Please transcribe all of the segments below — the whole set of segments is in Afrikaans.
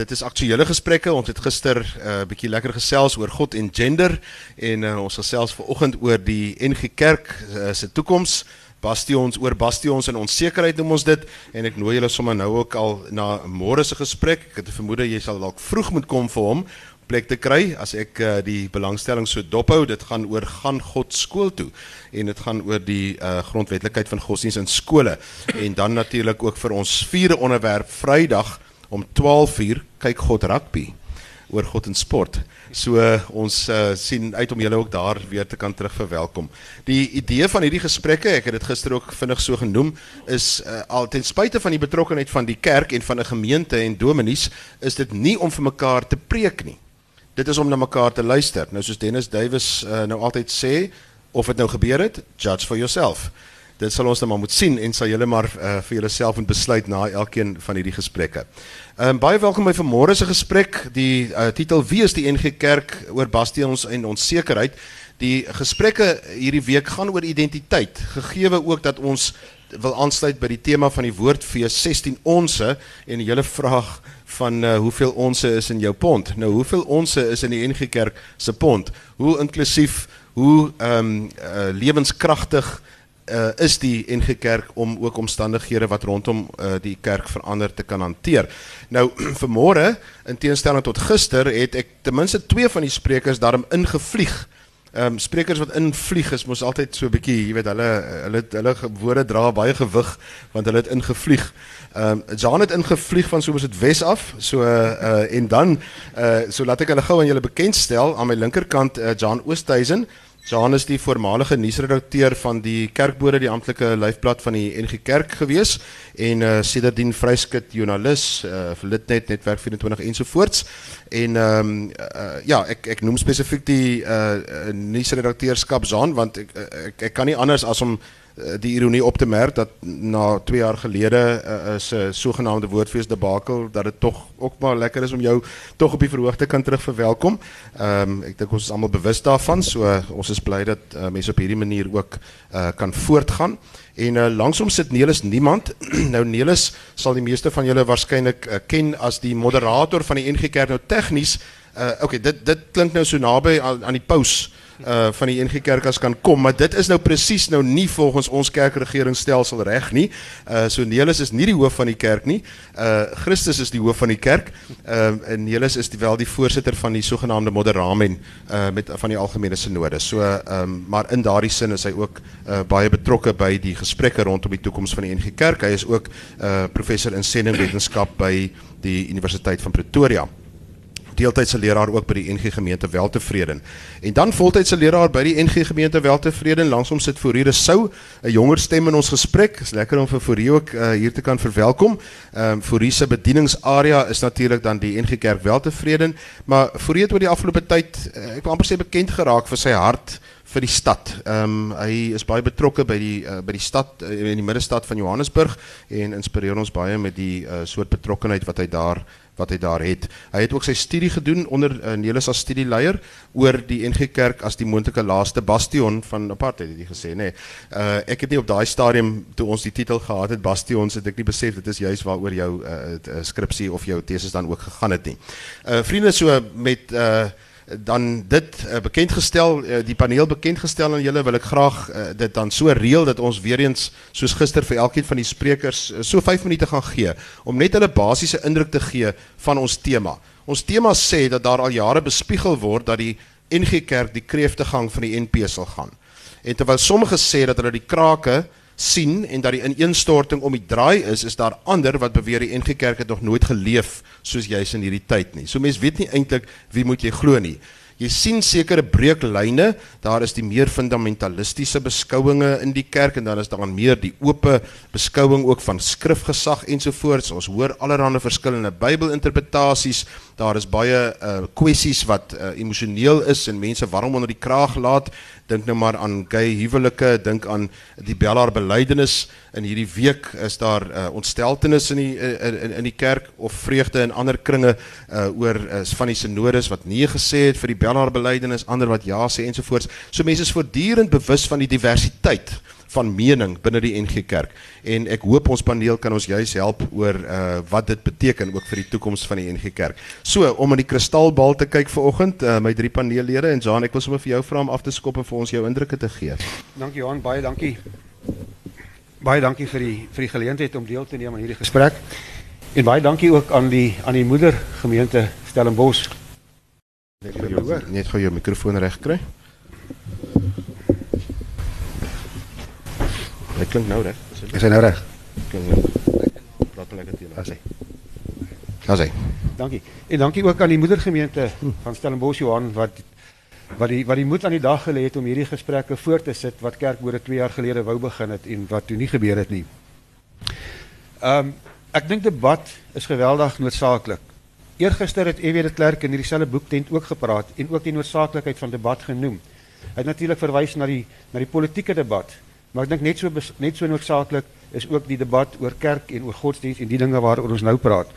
Dit is aktuele gesprekke. Ons het gister 'n uh, bietjie lekker gesels oor God en gender en uh, ons gesels vanoggend oor die NG Kerk uh, se toekoms. Bastions oor bastions en onsekerheid noem ons dit en ek nooi julle sommer nou ook al na môre se gesprek. Ek het vermoed jy sal dalk vroeg moet kom vir hom plek te kry as ek uh, die belangstelling so dophou. Dit gaan oor gaan God skool toe en dit gaan oor die uh, grondwetlikheid van godsdienst in skole en dan natuurlik ook vir ons vierde onderwerp Vrydag om 12uur kyk God rugby oor God en sport. So uh, ons uh, sien uit om julle ook daar weer te kan terug verwelkom. Die idee van hierdie gesprekke, ek het dit gister ook vinnig so genoem, is uh, al ten spyte van die betrokkeheid van die kerk en van 'n gemeente en dominees, is dit nie om vir mekaar te preek nie. Dit is om na mekaar te luister. Nou soos Dennis Duwys uh, nou altyd sê, of dit nou gebeur het, judge for yourself dit sal ons dan maar moet sien en sal julle maar uh, vir julleself moet besluit na elkeen van hierdie gesprekke. Ehm um, baie welkom by vanmôre se gesprek. Die uh, titel Wie is die NG Kerk oor bastions en onsekerheid. Die gesprekke hierdie week gaan oor identiteit, gegeewe ook dat ons wil aansluit by die tema van die woordfees 16 onsse en die hele vraag van uh, hoeveel onsse is in jou pond. Nou hoeveel onsse is in die NG Kerk se pond? Hoe inklusief, hoe ehm um, uh, lewenskragtig uh, is die NG Kerk om ook omstandighede wat rondom uh, die kerk verander te kan hanteer. Nou vanmôre in teenstelling tot gister het ek ten minste twee van die sprekers daarom ingevlieg. Ehm um, sprekers wat invlieg is mos altyd so 'n bietjie, jy weet, hulle hulle hulle woorde dra baie gewig want hulle het ingevlieg. Ehm um, Jan het ingevlieg van soos dit Wes af. So uh en dan uh so laat ek hulle gou aan julle bekendstel aan my linkerkant uh, Jan Oosthuizen. Johan is die voormalige nuusredakteur van die Kerkbode, die amptelike lyfblad van die NG Kerk gewees en uh, sedertdien vryskut joernalis uh, vir Litnet netwerk 24 ensovoorts. En ehm um, uh, ja, ek ek noem spesifiek die uh, nuusredakteurskap Johan want ek, ek ek kan nie anders as om Eh, die ironie op te merk dat na 2 jaar gelede uh, is 'n uh, sogenaamde woordfees debakel dat dit tog ook maar lekker is om jou tog op die verhoogte kan terug verwelkom. Ehm um, ek dink ons is almal bewus daarvan, so uh, ons is bly dat uh, mense op hierdie manier ook uh, kan voortgaan. En uh, langsom sit Nelis niemand. nou Nelis sal die meeste van julle waarskynlik uh, ken as die moderator van die NG Kerk nou tegnies. Uh, okay, dit dit klink nou so naby aan, aan die paus uh van die NG Kerk as kan kom, maar dit is nou presies nou nie volgens ons kerkregeringsstelsel reg nie. Uh so Nelis is nie die hoof van die kerk nie. Uh Christus is die hoof van die kerk. Uh en Nelis is die, wel die voorsitter van die sogenaamde Moderamen uh met van die algemene sinode. So ehm um, maar in daardie sin is hy ook uh baie betrokke by die gesprekke rondom die toekoms van die NG Kerk. Hy is ook uh professor in sendingwetenskap by die Universiteit van Pretoria deeltydse leraar ook by die NG Gemeente Weltevreden. En dan voltydse leraar by die NG Gemeente Weltevreden. Langsom sit Fourier Sou, 'n jonger stem in ons gesprek. Is lekker om vir Fourier ook uh, hier te kan verwelkom. Ehm um, Fourier se bedieningsarea is natuurlik dan die NG Kerk Weltevreden, maar Fourier het oor die afgelope tyd, uh, ek wil amper sê bekend geraak vir sy hart vir die stad. Ehm um, hy is baie betrokke by die uh, by die stad uh, in die middestad van Johannesburg en inspireer ons baie met die uh, soort betrokkenheid wat hy daar wat hy daar het. Hy het ook sy studie gedoen onder uh, Nelis as studieleier oor die NG Kerk as die moontlike laaste bastion van apartheid het hy gesê nê. Nee, uh ek het nie op daai stadium toe ons die titel gehad het bastions het ek nie besef dit is juis waaroor jou uh, skripsie of jou teses dan ook gegaan het nie. Uh vriende so met uh dan dit uh, bekendgestel uh, die paneel bekendgestel aan julle wil ek graag uh, dit dan so reël dat ons weer eens soos gister vir elkeen van die sprekers uh, so 5 minute gaan gee om net hulle basiese indruk te gee van ons tema. Ons tema sê dat daar al jare bespiegel word dat die NG Kerk die kreeftegang van die NP sal gaan. En terwyl sommige sê dat hulle die krake sien en dat die ineenstorting om die draai is, is daar ander wat beweer die NG Kerk het nog nooit geleef soos jy's in hierdie tyd nie. So mense weet nie eintlik wie moet jy glo nie. Jy sien sekere breuklyne, daar is die meer fundamentalistiese beskouinge in die kerk en dan is daar meer die oop beskouing ook van skrifgesag ensovoorts. Ons hoor allerlei verskillende Bybelinterpretasies. Daar is baie uh kwessies wat uh, emosioneel is en mense warm onder die kraag laat dink nou maar aan gay huwelike, dink aan die Bellaar belydenis in hierdie week is daar uh, ontsteltenis in die in, in in die kerk of vreugde in ander kringe uh, oor uh, van die sinodes wat nee gesê het vir die Bellaar belydenis, ander wat ja sê ensovoorts. So mense is voortdurend bewus van die diversiteit van mening binne die NG Kerk. En ek hoop ons paneel kan ons juis help oor uh wat dit beteken ook vir die toekoms van die NG Kerk. So, om in die kristalbal te kyk vanoggend, uh my drie paneellede en Jan, ek wil sommer vir jou vra om af te skop en vir ons jou indrukke te gee. Dankie Johan, baie dankie. Baie dankie vir die vir die geleentheid om deel te neem aan hierdie gesprek. En baie dankie ook aan die aan die moedergemeente Stellenbosch. Net gou jou mikrofoon reg kry. Dit klink nou reg. Is hy nou reg? Praat lekker teen. As hy. As hy. Dankie. En dankie ook aan die moedergemeente van Stellenbosch Johan wat wat die wat die moed aan die dag gelê het om hierdie gesprekke voort te sit wat kerkboere 2 jaar gelede wou begin het en wat toe nie gebeur het nie. Ehm um, ek dink debat is geweldig noodsaaklik. Eergister het EW de Klerk in hierdie selfe boek tent ook gepraat en ook die noodsaaklikheid van debat genoem. Hy het natuurlik verwys na die na die politieke debat, maar ek dink net so net so noodsaaklik is ook die debat oor kerk en oor godsdienst en die dinge waaroor ons nou praat.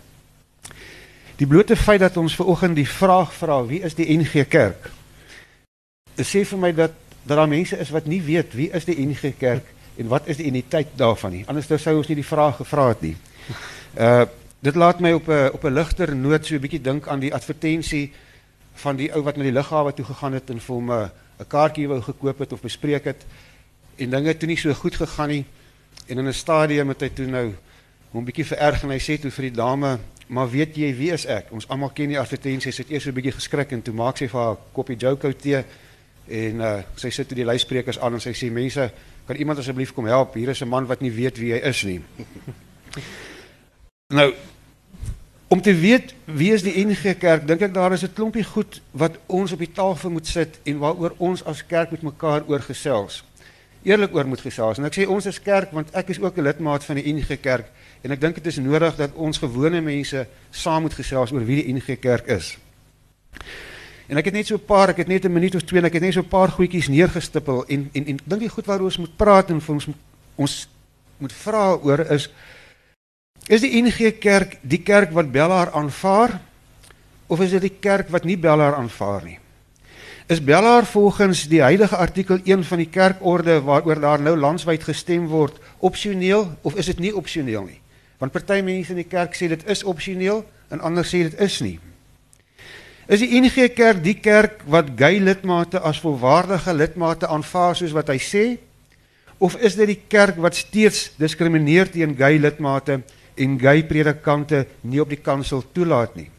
Die blote feit dat ons ver oggend die vraag vra, wie is die NG Kerk? Dit sê vir my dat dat daar mense is wat nie weet wie is die NG Kerk en wat is die identiteit daarvan nie. Anders sou ons nie die vraag gevra het nie. Uh dit laat my op 'n op 'n ligter noot so 'n bietjie dink aan die advertensie van die ou wat na die lughawe toe gegaan het en vir hom 'n 'n kaartjie wou gekoop het of bespreek het en dinge toe nie so goed gegaan nie en in 'n stadium het hy toe nou hom bietjie vererg en hy sê toe vir die dame maar weet jy wie is ek? Ons almal ken die advertensie. Sy het eers so 'n bietjie geskrik en toe maak sy vir haar koppie Joko tee En uh, sy sit toe die luisprekers aan en sy sê mense, kan iemand asseblief kom help? Hier is 'n man wat nie weet wie hy is nie. nou om te weet wie is die NG Kerk, dink ek daar is 'n klompie goed wat ons op die tafel moet sit en waaroor ons as kerk met mekaar oor gesels. Eerlik oor moet gesels. En ek sê ons is kerk want ek is ook 'n lidmaat van die NG Kerk en ek dink dit is nodig dat ons gewone mense saam moet gesels oor wie die NG Kerk is. En ek het net so 'n paar, ek het net 'n minuut of twee en ek het net so 'n paar goedjies neergestippel en en en dink die goed waaroor ons moet praat en vir ons ons moet vra oor is is die NG Kerk die kerk wat Bellaar aanvaar of is dit die kerk wat nie Bellaar aanvaar nie? Is Bellaar volgens die huidige artikel 1 van die kerkorde waaroor daar nou landwyd gestem word opsioneel of is dit nie opsioneel nie? Want party mense in die kerk sê dit is opsioneel en ander sê dit is nie. Is die NG Kerk die kerk wat gay lidmate as volwaardige lidmate aanvaar soos wat hy sê? Of is dit die kerk wat steeds diskrimineer teen gay lidmate en gay predikante nie op die kansel toelaat nie?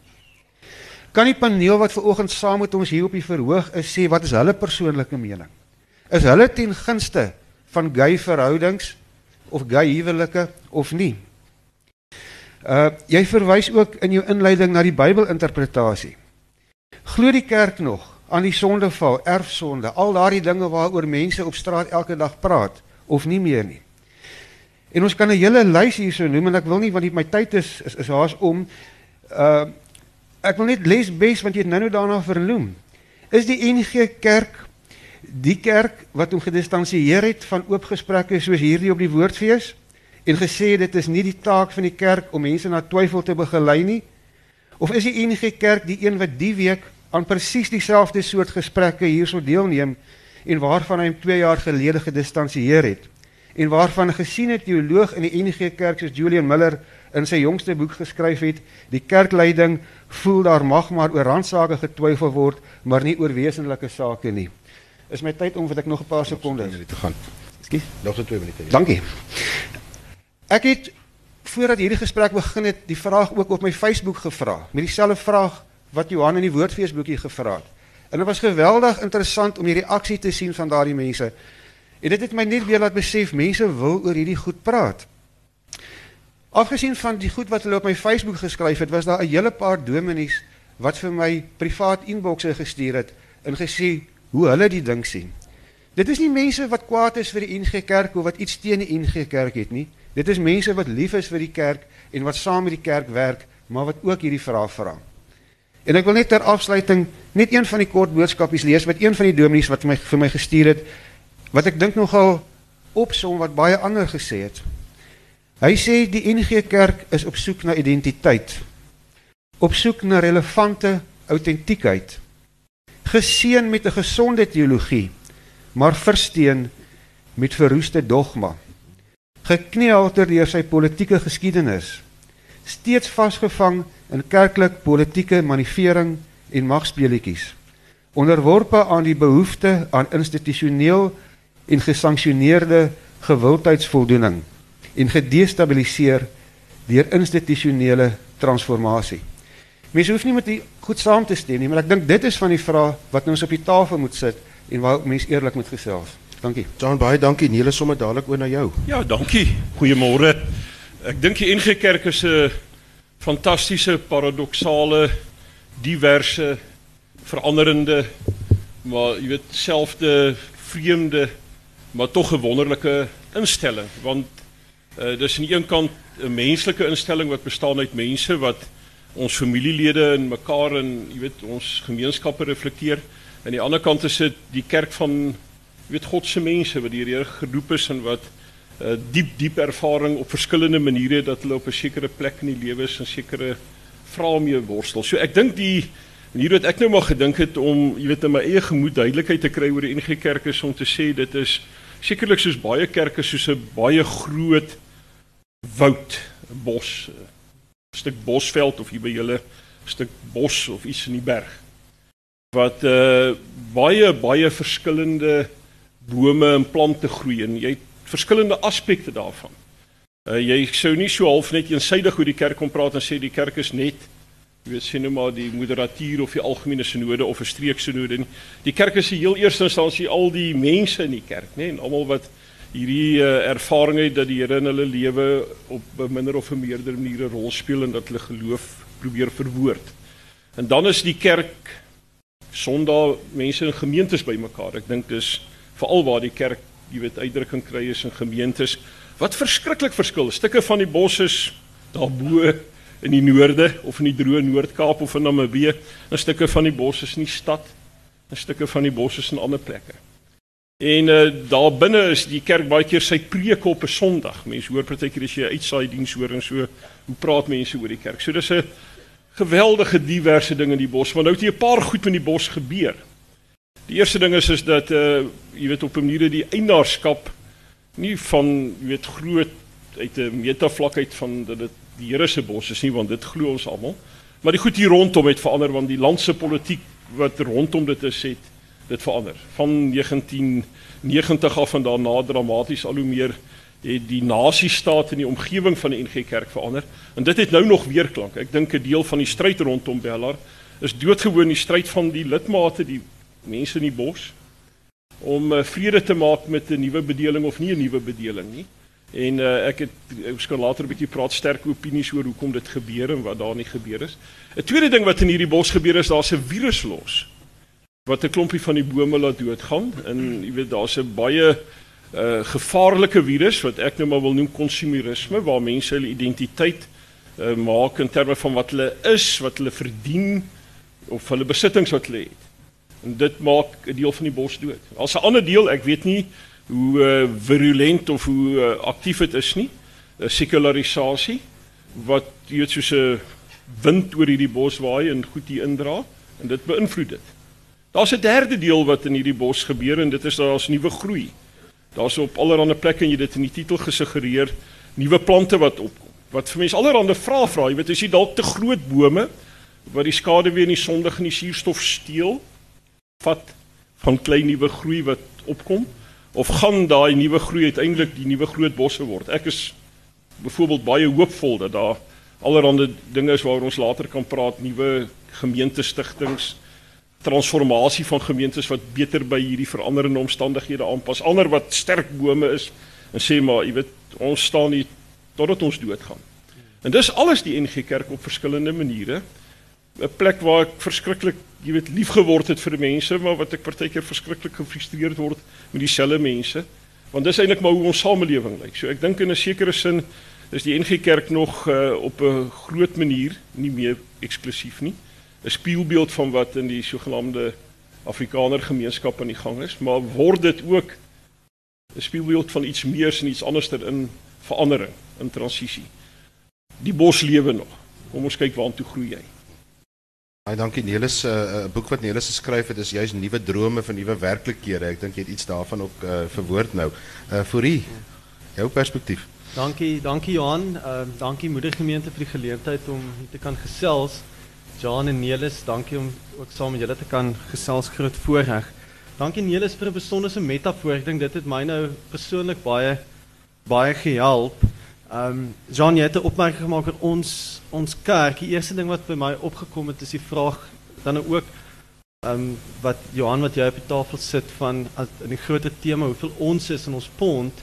Kan die paneel wat ver oggend saam met ons hier op die verhoog is sê wat is hulle persoonlike mening? Is hulle ten gunste van gay verhoudings of gay huwelike of nie? Uh jy verwys ook in jou inleiding na die Bybelinterpretasie. Glo die kerk nog aan die sondeval, erfsonde, al daardie dinge waaroor mense op straat elke dag praat of nie meer nie. En ons kan 'n hele lys hierso noem en ek wil nie want my tyd is is, is haas om uh ek wil net les bes want jy het nou-nou daarna vernoem. Is die NG Kerk die kerk wat hom gedistansieer het van oop gesprekke soos hierdie op die woordfees en gesê dit is nie die taak van die kerk om mense na twyfel te begelei nie? Of is die NG Kerk die een wat die week aan presies dieselfde soort gesprekke hierso deelneem en waarvan hy 2 jaar gelede gedistansieer het en waarvan 'n gesiene teoloog in die NG Kerk soos Julian Miller in sy jongste boek geskryf het, die kerkleiding voel daar mag maar oor randsake getwyfel word, maar nie oor wesenlike sake nie. Is my tyd om wat ek nog 'n paar sekondes te gaan. Ekskuus. Nog so 2 minute. Ja. Dankie. Ek het voordat hierdie gesprek begin het, die vraag ook op my Facebook gevra, met dieselfde vraag wat Johan in die woordfeesboekie gevra het. En dit was geweldig interessant om die reaksie te sien van daardie mense. En dit het my net weer laat besef mense wil oor hierdie goed praat. Afgesien van die goed wat hulle op my Facebook geskryf het, was daar 'n hele paar dominees wat vir my privaat inboxe gestuur het en gesê hoe hulle die ding sien. Dit is nie mense wat kwaad is vir die NG Kerk of wat iets teen die NG Kerk het nie. Dit is mense wat lief is vir die kerk en wat saam met die kerk werk, maar wat ook hierdie vraag vra. En ek wil net ter afsluiting net een van die kort boodskapies lees wat een van die dominees wat my vir my gestuur het wat ek dink nogal opsom wat baie ander gesê het. Hy sê die NG Kerk is op soek na identiteit. Op soek na relevante autentiekheid. Geseën met 'n gesonde teologie, maar versteen met verroeste dogma. Gekneelter deur sy politieke geskiedenis, steeds vasgevang in kerklik politieke manifering en magspeletjies. Onderworpe aan die behoefte aan institusioneel en gesanksioneerde gewildheidsvoldoening en gedestabiliseer deur institusionele transformasie. Mense hoef nie met die goed saam te stem nie, maar ek dink dit is van die vrae wat ons op die tafel moet sit en waar mense eerlik moet gesels. Dankie. John baie dankie. Niele sommer dadelik oor na jou. Ja, dankie. Goeiemôre. Ek dink die NG Kerk is 'n fantastiese, paradoksale, diverse, veranderende, maar jy weet selfde vreemde, maar tog 'n wonderlike instelling want uh, dis aan die een kant 'n menslike instelling wat bestaan uit mense wat ons familielede en mekaar en jy weet ons gemeenskappe reflekteer. Aan die ander kant is dit die kerk van jy weet God se mense wat die Here geroep is en wat uh, diep diep ervaring op verskillende maniere dat hulle op 'n sekere plek in die lewe is en sekere vrae mee worstel. So ek dink die manier wat ek nou maar gedink het om jy weet in my eie gemoed duidelikheid te kry oor die NG Kerk is om te sê dit is sekerlik soos baie kerke soos 'n baie groot woud, 'n bos, 'n stuk bosveld of hier by julle stuk bos of iets in die berg. Wat uh baie baie verskillende bome en plante groei en jy het verskillende aspekte daarvan. Uh jy sou nie so half net eensydig oor die kerk kom praat en sê die kerk is net jy weet sien nou maar die moderatuur of die algemene sinode of 'n streeksinode nie. Die kerk is die heel eerste instansie al die mense in die kerk, nê, en almal wat hierdie uh, ervaring het dat die Here in hulle lewe op 'n minder of 'n meerder maniere rol speel en dat hulle geloof probeer verwoord. En dan is die kerk Sondag mense in gemeentes bymekaar. Ek dink dis veral waar die kerk, jy weet, uitdrukking kry is in gemeentes wat verskriklik verskil. Stukke van die bos is daarbo in die noorde of in die droë Noord-Kaap of in Namibië. 'n Stukke van die bos is in die stad. 'n Stukke van die bos is in ander plekke. En uh, daar binne is die kerk baie keer sy preek op 'n Sondag. Mense hoor partykeer as jy uitsaai diens hoor en so hoe praat mense oor die kerk. So dis 'n geweldige diverse ding in die bos, maar nou het hier 'n paar goed met die bos gebeur. Die eerste ding is is dat uh jy weet op 'n manier die eienaarskap nie van jy weet groot uit 'n metavlak uit van dat dit die Here se bos is nie want dit glo ons almal. Maar die goed hier rondom het verander want die landse politiek wat rondom dit is het dit verander. Van 1990 af en daarna dramaties al hoe meer het die nasiestaat in die omgewing van die NG Kerk verander en dit het nou nog weer klank. Ek dink 'n deel van die stryd rondom Bellar is doodgewoon die stryd van die lidmate, die mense in die bos om uh, vrede te maak met 'n nuwe bedeling of nie 'n nuwe bedeling nie. En uh, ek het ek skal later 'n bietjie praat sterk opinies oor hoekom dit gebeur en wat daar nie gebeur is. 'n Tweede ding wat in hierdie bos gebeur is daar's 'n virus los wat 'n klompie van die bome laat doodgaan en jy weet daar's 'n baie uh, gevaarlike virus wat ek nou maar wil noem konsumerisme waar mense hulle identiteit uh, maak in terme van wat hulle is, wat hulle verdien of hulle besittings wat hulle het. En dit maak 'n deel van die bos dood. As 'n ander deel, ek weet nie hoe uh, virulent of hoe uh, aktief dit is nie, 'n sekularisasie wat jy weet soos 'n wind oor hierdie bos waai en goed hier indra en dit beïnvloed dit. Daar's 'n derde deel wat in hierdie bos gebeur en dit is daar's nuwe groei. Daar's op allerlei plekke en jy dit in die titel gesuggereer, nuwe plante wat opkom. Wat vir mense allerlei vrae vra, jy weet as jy dalk te groot bome wat die skade weer in die sondig en die suurstof steel, vat van klein nuwe groei wat opkom of gaan daai nuwe groei uiteindelik die nuwe groot bosse word. Ek is byvoorbeeld baie hoopvol dat daar allerlei dinge is waaroor ons later kan praat, nuwe gemeentestigtings transformasie van gemeentes wat beter by hierdie veranderende omstandighede aanpas. Ander wat sterk bome is en sê maar, jy weet, ons staan hier totdat ons doodgaan. En dis alles die NG Kerk op verskillende maniere. 'n Plek waar ek verskriklik, jy weet, lief geword het vir mense, maar wat ek partykeer verskriklik gefrustreerd word met dieselfde mense. Want dis eintlik maar hoe ons samelewing lyk. So ek dink in 'n sekere sin is die NG Kerk nog uh, op 'n groot manier nie meer eksklusief nie. 'n spieelbeeld van wat in die sogenaamde Afrikaner gemeenskap aan die gang is, maar word dit ook 'n spieelbeeld van iets meer en iets anderster in verandering, in transisie. Die bos lewe nog. Kom ons kyk waartoe groei hy. Baie dankie Nelis. 'n uh, boek wat Nelis geskryf het is juis nuwe drome vir nuwe werklikhede. Ek dink jy het iets daarvan ook uh, verwoord nou. Uh Fourie, jou perspektief. Dankie, dankie Johan. Uh, dankie moedergemeente vir die geleentheid om hier te kan gesels. Jan en Nelis, dankie om ook saam met julle te kan gesels groot voorreg. Dankie Nelis vir 'n besondere metafoor. Ek dink dit het my nou persoonlik baie baie gehelp. Ehm um, Jan, jy het 'n opmerking gemaak oor ons ons kerk. Die eerste ding wat by my opgekom het is die vraag dan ook ehm um, wat Johan wat jy op die tafel sit van as, in die groot tema hoeveel ons is in ons pond,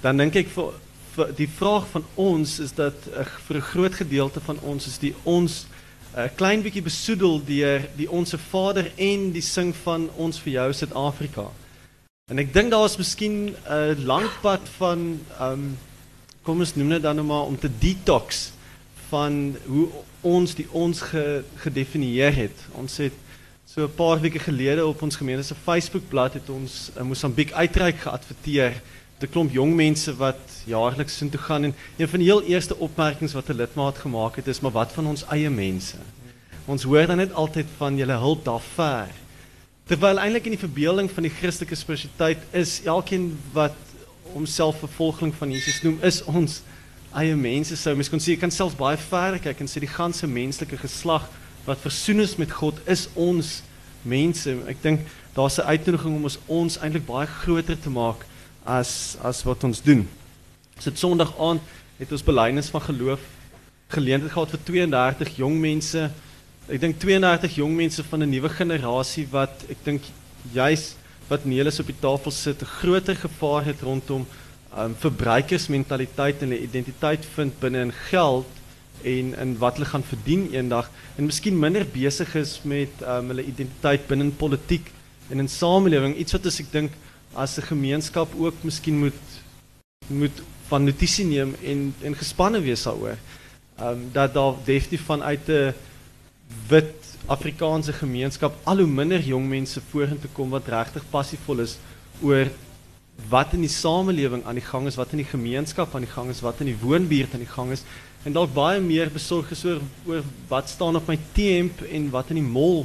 dan dink ek vir, vir die vraag van ons is dat uh, vir 'n groot gedeelte van ons is die ons 'n uh, klein bietjie besoedel deur die onsse Vader en die sing van ons vir jou Suid-Afrika. En ek dink daar is miskien 'n uh, lang pad van um kom ons noem dit dan nou maar om te detox van hoe ons die ons ge, gedefinieer het. Ons het so 'n paar weke gelede op ons gemeente se Facebookblad het ons 'n Mosambiek uitreik geadverteer 'n klomp jong mense wat jaarliks sin toe gaan en een van die heel eerste opmerkings wat 'n lidmaat gemaak het is maar wat van ons eie mense. Ons hoor dan net altyd van julle hulp daar ver. Terwyl eintlik in die verbeelding van die Christelike spiritualiteit is elkeen wat homself 'n volgeling van Jesus noem, is ons eie mense. Sou mens kon sê jy kan selfs baie ver kyk en sê die ganse menslike geslag wat versoen is met God is ons mense. Ek dink daar's 'n uitnodiging om ons ons eintlik baie groter te maak as as wat ons doen. Ons het Sondag aand het ons belydenis van geloof geleentheid gehad vir 32 jong mense. Ek dink 32 jong mense van 'n nuwe generasie wat ek dink juis wat Nelis op die tafel sit 'n groter gevaar het rondom um verbruikersmentaliteit en 'n identiteit vind binne in geld en in wat hulle gaan verdien eendag en miskien minder besig is met um hulle identiteit binne in politiek en in samelewing iets wat as ek dink as 'n gemeenskap ook miskien moet moet van notisie neem en en gespanne wees daaroor. Ehm um, dat daar definitief vanuit 'n wit Afrikaanse gemeenskap al hoe minder jong mense vorentoe kom wat regtig passievol is oor wat in die samelewing aan die gang is, wat in die gemeenskap aan die gang is, wat in die woonbuurt aan die gang is en dalk baie meer besorg is oor oor wat staan op my T-hemp en wat in die mall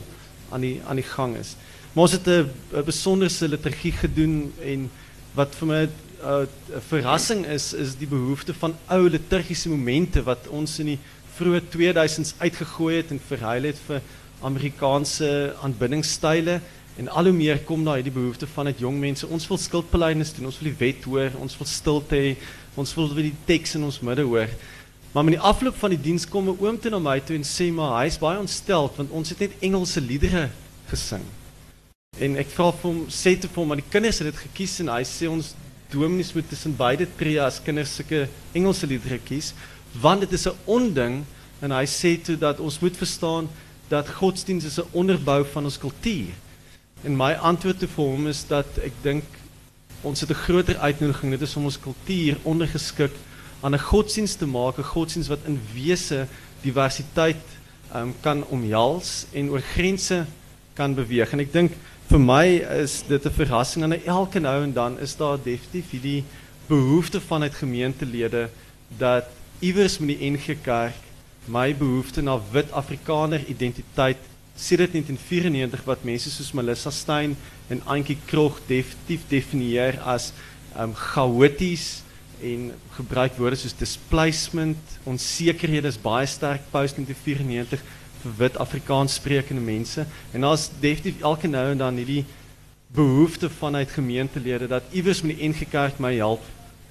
aan die aan die gang is. Maar ons het 'n besonderse liturgie gedoen en wat vir my 'n uh, verrassing is is die behoefte van ou liturgiese momente wat ons in die vroeë 2000s uitgegooi het en verhuil het vir Amerikaanse aanbiddingsstyle en al hoe meer kom daar hierdie behoefte van uit jong mense. Ons wil skildbelydenis doen, ons wil die wet hoor, ons wil stilte hê, ons wil die teks in ons midde hoor. Maar met die afloop van die diens kom 'n oom toe na my toe en sê maar hy's baie ontstel want ons het net Engelse liedere gesing. En ek vra vir hom, sê te vir hom, maar die kinders het dit gekies en hy sê ons dominees moet tussen beide tree as kinders sulke Engelse liedere kies, want dit is 'n onding en hy sê toe dat ons moet verstaan dat godsdienst is 'n onderbou van ons kultuur. En my antwoord te vir hom is dat ek dink ons het 'n groter uitnodiging, dit is om ons kultuur ondergeskik aan 'n godsdienst te maak, 'n godsdienst wat in wese diversiteit um, kan omhels en oor grense kan beweeg. En ek dink vir my is dit 'n verrassing en elke nou en dan is daar definitief hierdie behoefte vanuit gemeentelede dat iewers met die NG Kerk my behoefte na wit Afrikaner identiteit sedert 1994 wat mense soos Melissa Stein en Antjie Krog definitief definieer as um chaoties en gebruik woorde soos displacement, onsekerhede is baie sterk post 1994 vir wit Afrikaans sprekende mense en daar's definitief elke nou en dan hierdie behoefte vanuit gemeentelede dat iewers met die NG Kerk my help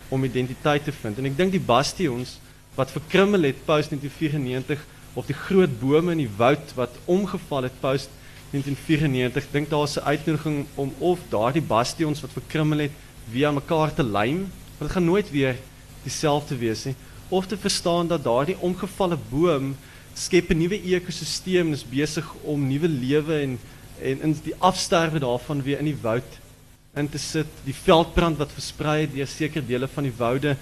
om identiteit te vind. En ek dink die bastions wat verkrummel het post 1994 of die groot bome in die woud wat omgeval het post 1994, dink daar's 'n uitnodiging om of daardie bastions wat verkrummel het weer mekaar te lym, want dit gaan nooit weer dieselfde wees nie, of te verstaan dat daardie omgevalle boom skep 'n nuwe ekosisteem is besig om nuwe lewe en en in die afsterwe daarvan weer in die woud in te sit. Die veldbrand wat versprei het deur sekere dele van die woude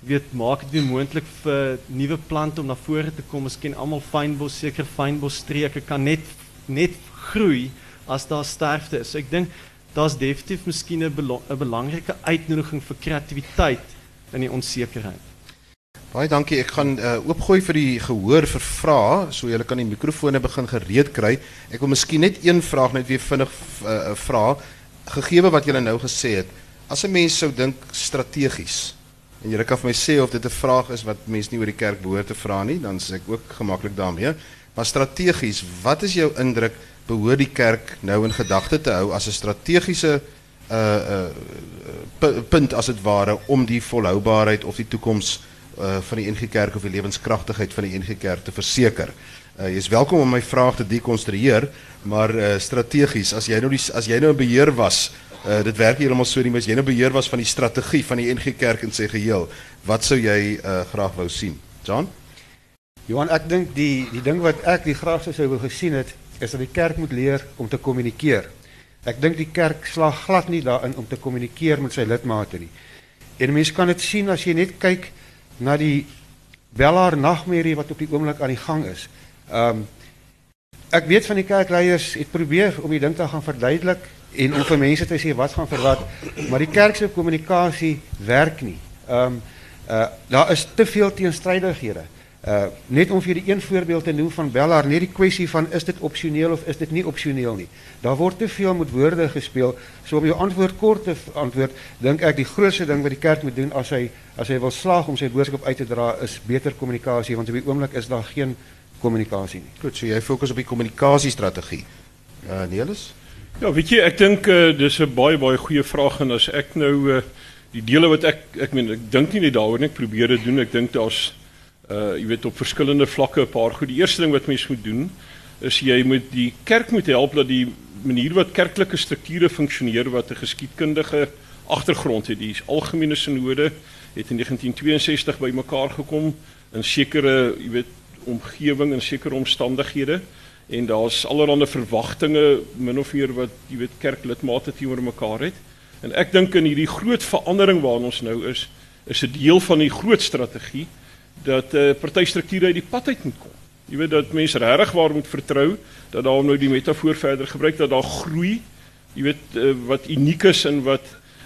weet maak dit weer moontlik vir nuwe plante om na vore te kom. Ons ken almal fynbos, seker fynbosstreke kan net net groei as daar sterfte is. So ek dink daar's definitief miskien 'n belangrike uitnodiging vir kreatiwiteit in die onsekerheid. Baie dankie. Ek gaan uh, oopgooi vir die gehoor vir vrae, so julle kan die mikrofone begin gereed kry. Ek wil miskien net een vraag net weer vinnig uh, vra, wat julle nou gesê het. As 'n mens sou dink strategies en julle kan vir my sê of dit 'n vraag is wat mense nie oor die kerk behoort te vra nie, dan is ek ook gemaklik daarmee. Maar strategies, wat is jou indruk behoort die kerk nou in gedagte te hou as 'n strategiese punt as dit ware om die volhoubaarheid of die toekoms uh van die NG Kerk of die lewenskragtigheid van die NG Kerk te verseker. Uh jy is welkom om my vraag te dekonstrueer, maar uh strategies, as jy nou die as jy nou 'n beheer was, uh dit werk heeltemal so nie, maar as jy nou beheer was van die strategie van die NG Kerk in sy geheel, wat sou jy uh graag wou sien? John? Johan, ek dink die die ding wat ek die graagste sou wou gesien het, is dat die kerk moet leer om te kommunikeer. Ek dink die kerk slag glad nie daarin om te kommunikeer met sy lidmate nie. En mense kan dit sien as jy net kyk na die Bellaar nagmerrie wat op die oomblik aan die gang is. Ehm um, ek weet van die kerkleiers het probeer om die ding te gaan verduidelik en om vir mense te sê wat gaan vir wat, maar die kerk se kommunikasie werk nie. Ehm um, uh daar is te veel teenstrydighede. Uh net om vir die een voorbeeld te noem van Bellaar, net die kwessie van is dit opsioneel of is dit nie opsioneel nie. Daar word te veel met woorde gespeel. So om jou antwoord kort te antwoord, dink ek die grootste ding wat die kerk moet doen as hy as hy wil slaag om sy boodskap uit te dra is beter kommunikasie want op die oomblik is daar geen kommunikasie nie. Goed, so jy fokus op die kommunikasiestrategie. Uh Nelis? Ja, weet jy, ek dink uh, dis 'n baie baie goeie vraag en as ek nou uh, die dele wat ek ek meen ek dink nie net daaroor nie, ek probeer dit doen. Ek dink daar's uh jy weet op verskillende vlakke 'n paar goed. Die eerste ding wat mens moet doen is jy moet die kerk moet help dat die manier wat kerklike strukture funksioneer wat 'n geskiedkundige agtergrond het. Die algemene sinode het in 1962 bymekaar gekom in sekere, jy weet, omgewing en sekere omstandighede en daar's allerlei verwagtinge min of meer wat jy weet kerklidmate teenoor mekaar het. En ek dink in hierdie groot verandering waarin ons nou is, is 'n deel van die groot strategie dat 'n uh, partystrukture uit die pad uit moet kom. Jy weet dat mense regtig waar moet vertrou dat daar nou die metafoor verder gebruik dat daar groei, jy weet uh, wat uniek is en wat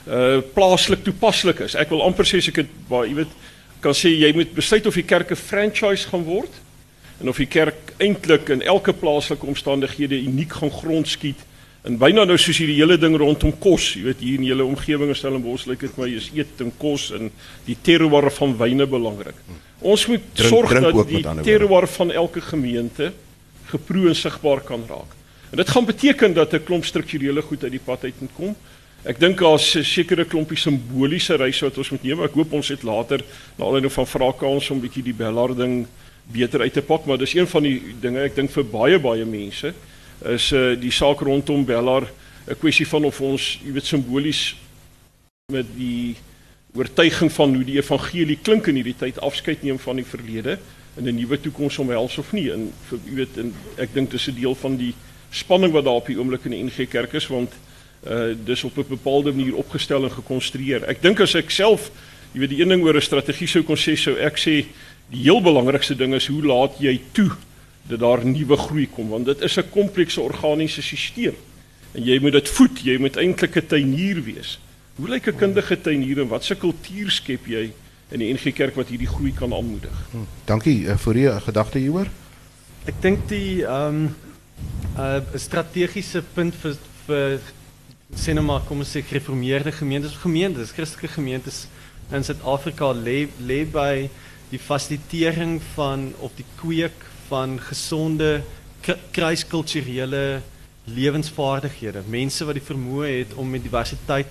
uh plaaslik toepaslik is. Ek wil amper sê ek dit baie jy weet kan sê jy moet besluit of die kerk 'n franchise gaan word en of die kerk eintlik in elke plaaslike omstandighede uniek gaan grondskiet En byna nou soos hierdie hele ding rondom kos, jy weet hier in julle omgewing in Stellenbosch lyk dit my is eet en kos en die terroir van wyne belangrik. Ons moet Drink- sorg drink dat die terroir van elke gemeente geproe en sigbaar kan raak. En dit gaan beteken dat 'n klomp strukturele goed uit die pad uit moet kom. Ek dink daar's 'n sekere klompie simboliese reise wat ons moet neem. Ek hoop ons het later na aanleiding van vrae kans om 'n bietjie die Bellard ding beter uit te pak, maar dis een van die dinge ek dink vir baie baie mense is uh, die saak rondom Bellar 'n kwessie van of ons, jy weet, simbolies met die oortuiging van hoe die evangelie klink in hierdie tyd afskeid neem van die verlede en 'n nuwe toekoms omhels of nie. En vir jy weet, en ek dink dis 'n deel van die spanning wat daar op die oomblik in die NG Kerk is want uh dis op 'n bepaalde manier opgestel en gekonstrueer. Ek dink as ek self, jy weet, die een ding oor 'n strategie sou kon sê, sou ek sê die heel belangrikste ding is hoe laat jy toe dat daar nuwe groei kom want dit is 'n komplekse organiese stelsel. En jy moet dit voed, jy moet eintlik 'n tuinier wees. Hoe lyk 'n kundige tuinier en wat se kultuur skep jy in die NG Kerk wat hierdie groei kan aanmoedig? Dankie uh, vir u gedagte hieroor. Ek dink die ehm um, 'n uh, strategiese punt vir vir sê nou maar kom ons sê gereformeerde gemeentes, gemeentes, Christelike gemeentes in Suid-Afrika lê lê by die fasilitering van of die kweek van gesonde kruiskulturele lewensvaardighede. Mense wat die vermoë het om met diversiteit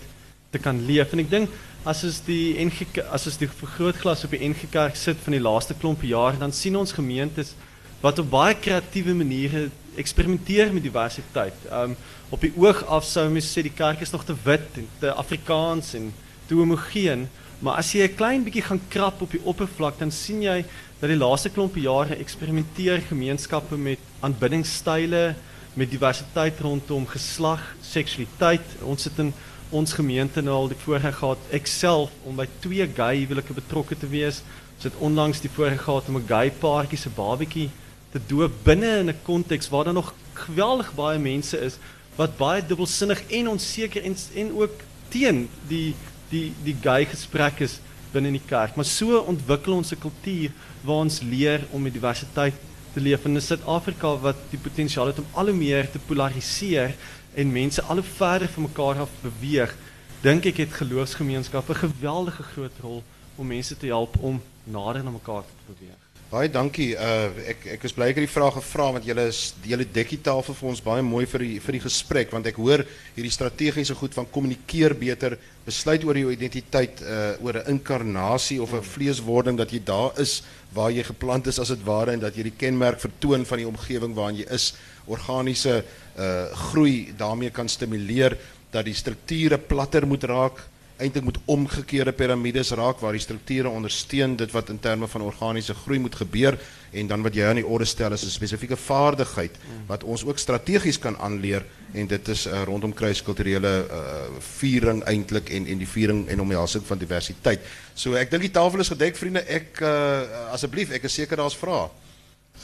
te kan leef. En ek dink as ons die NG as ons die vergrootglas op die NG Kerk sit van die laaste klomp jare, dan sien ons gemeentes wat op baie kreatiewe maniere eksperimenteer met diversiteit. Um op die oog af sou mens sê die kerk is nog te wit en te Afrikaans en te homogeen, maar as jy 'n klein bietjie gaan krap op die oppervlak, dan sien jy dat die laaste klompie jare eksperimenteer gemeenskappe met aanbiddingsstyle, met diversiteit rondom geslag, seksualiteit. Ons het in ons gemeente nou al die voorreg gehad ek self om by twee gay huwelike betrokke te wees. Ons het onlangs die voorreg gehad om 'n gay paartjie se babatjie te doop binne in 'n konteks waar daar nog geweldig baie mense is wat baie dubbelsinnig en onseker en en ook teen die die die gay gesprek is binne in die kerk. Maar so ontwikkel ons 'n kultuur waar ons leer om met diversiteit te leef in 'n Suid-Afrika wat die potensiaal het om al hoe meer te polariseer en mense al hoe verder van mekaar af beweeg. Dink ek het geloofsgemeenskappe 'n geweldige groot rol om mense te help om nader na mekaar te beweeg. Baie dankie. Uh ek ek is bly ek het die vraag gevra want julle is julle dek die tafel vir ons baie mooi vir die vir die gesprek want ek hoor hierdie strategiese goed van kommunikeer beter, besluit oor jou identiteit uh oor 'n inkarnasie of 'n vleeswording dat jy daar is waar jy geplant is as dit ware en dat jy die kenmerk vertoon van die omgewing waarin jy is, organiese uh groei daarmee kan stimuleer dat die strukture platter moet raak eintlik moet omgekeerde piramides raak waar die strukture ondersteun dit wat in terme van organiese groei moet gebeur en dan wat jy aan die orde stel is 'n spesifieke vaardigheid wat ons ook strategies kan aanleer en dit is uh, rondom kruiskulturele uh, viering eintlik en en die viering en omhelsing van diversiteit. So ek dink die tafel is gedek vriende. Ek uh, asseblief ek is seker daar's vrae.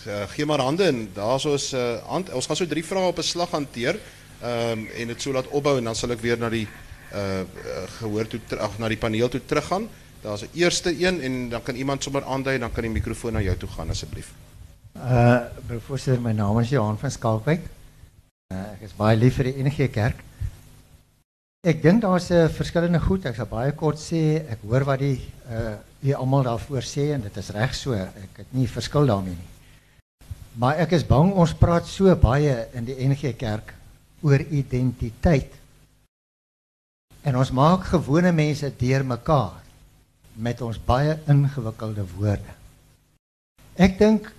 Uh, maar hande en hand, ons gaan so drie vrae op 'n slag hanteer. Ehm en dit so laat opbou en dan sal ek weer na die uh, gehoor toe ag na die paneel toe teruggaan. Daar's 'n eerste een en dan kan iemand sommer aandui dan kan die mikrofoon na jou toe gaan asseblief. Uh voorsitter, my naam is Johan van Skalkwyk. Uh, ek is baie lief vir die NG Kerk. Ek dink daar's 'n verskillende goed. Ek sal baie kort sê, ek hoor wat die uh die almal daarvoor sê en dit is reg so. Ek het nie verskil daarmee nie. Maar ek is bang ons praat so baie in die NG Kerk oor identiteit En ons maak gewone mense deurmekaar met ons baie ingewikkelde woorde. Ek dink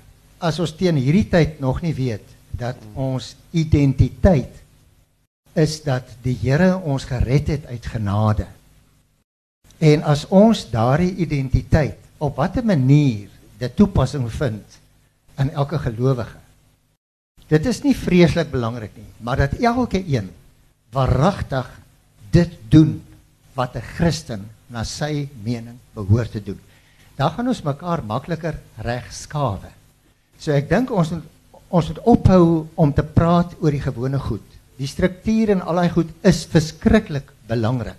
as ons teen hierdie tyd nog nie weet dat ons identiteit is dat die Here ons gered het uit genade. En as ons daardie identiteit op watter manier dit toepassing vind in elke gelowige. Dit is nie vreeslik belangrik nie, maar dat elke een waaragtig dit doen wat 'n Christen na sy mening behoort te doen. Dan gaan ons mekaar makliker reg skawe. So ek dink ons moet ons moet ophou om te praat oor die gewone goed. Die struktuur en al daai goed is verskriklik belangrik.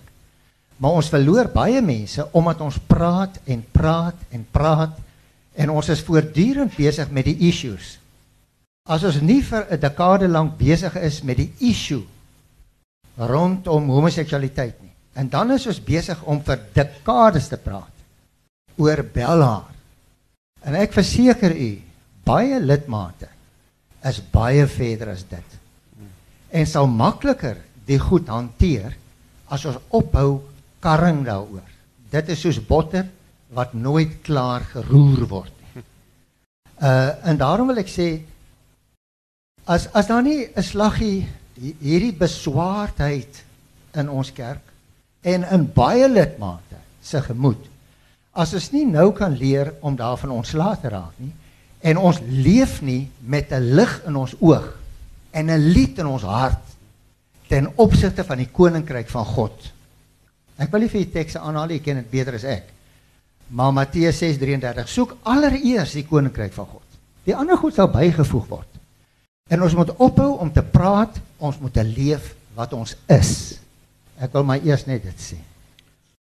Maar ons verloor baie mense omdat ons praat en praat en praat en ons is voortdurend besig met die issues. As ons nie vir 'n dekade lank besig is met die issue rondom homoseksualiteit nie. En dan is ons besig om vir dekades te praat oor Bellaar. En ek verseker u, baie lidmate is baie verder as dit. En sal makliker die goed hanteer as ons ophou karring daaroor. Dit is soos botter wat nooit klaar geroer word nie. Uh en daarom wil ek sê as as daar nie 'n slaggie hierdie beswaardheid in ons kerk en in baie lidmate se gemoed. As ons nie nou kan leer om daarvan ontslae te raak nie en ons leef nie met 'n lig in ons oog en 'n lied in ons hart ten opsigte van die koninkryk van God. Ek wil nie vir die tekste aanhaal ek ken dit beter as ek. Maar Matteus 6:33 soek allereers die koninkryk van God. Die ander goed sal bygevoeg word. En ons moet ophou om te praat, ons moet leef wat ons is. Ek wil maar eers net dit sê.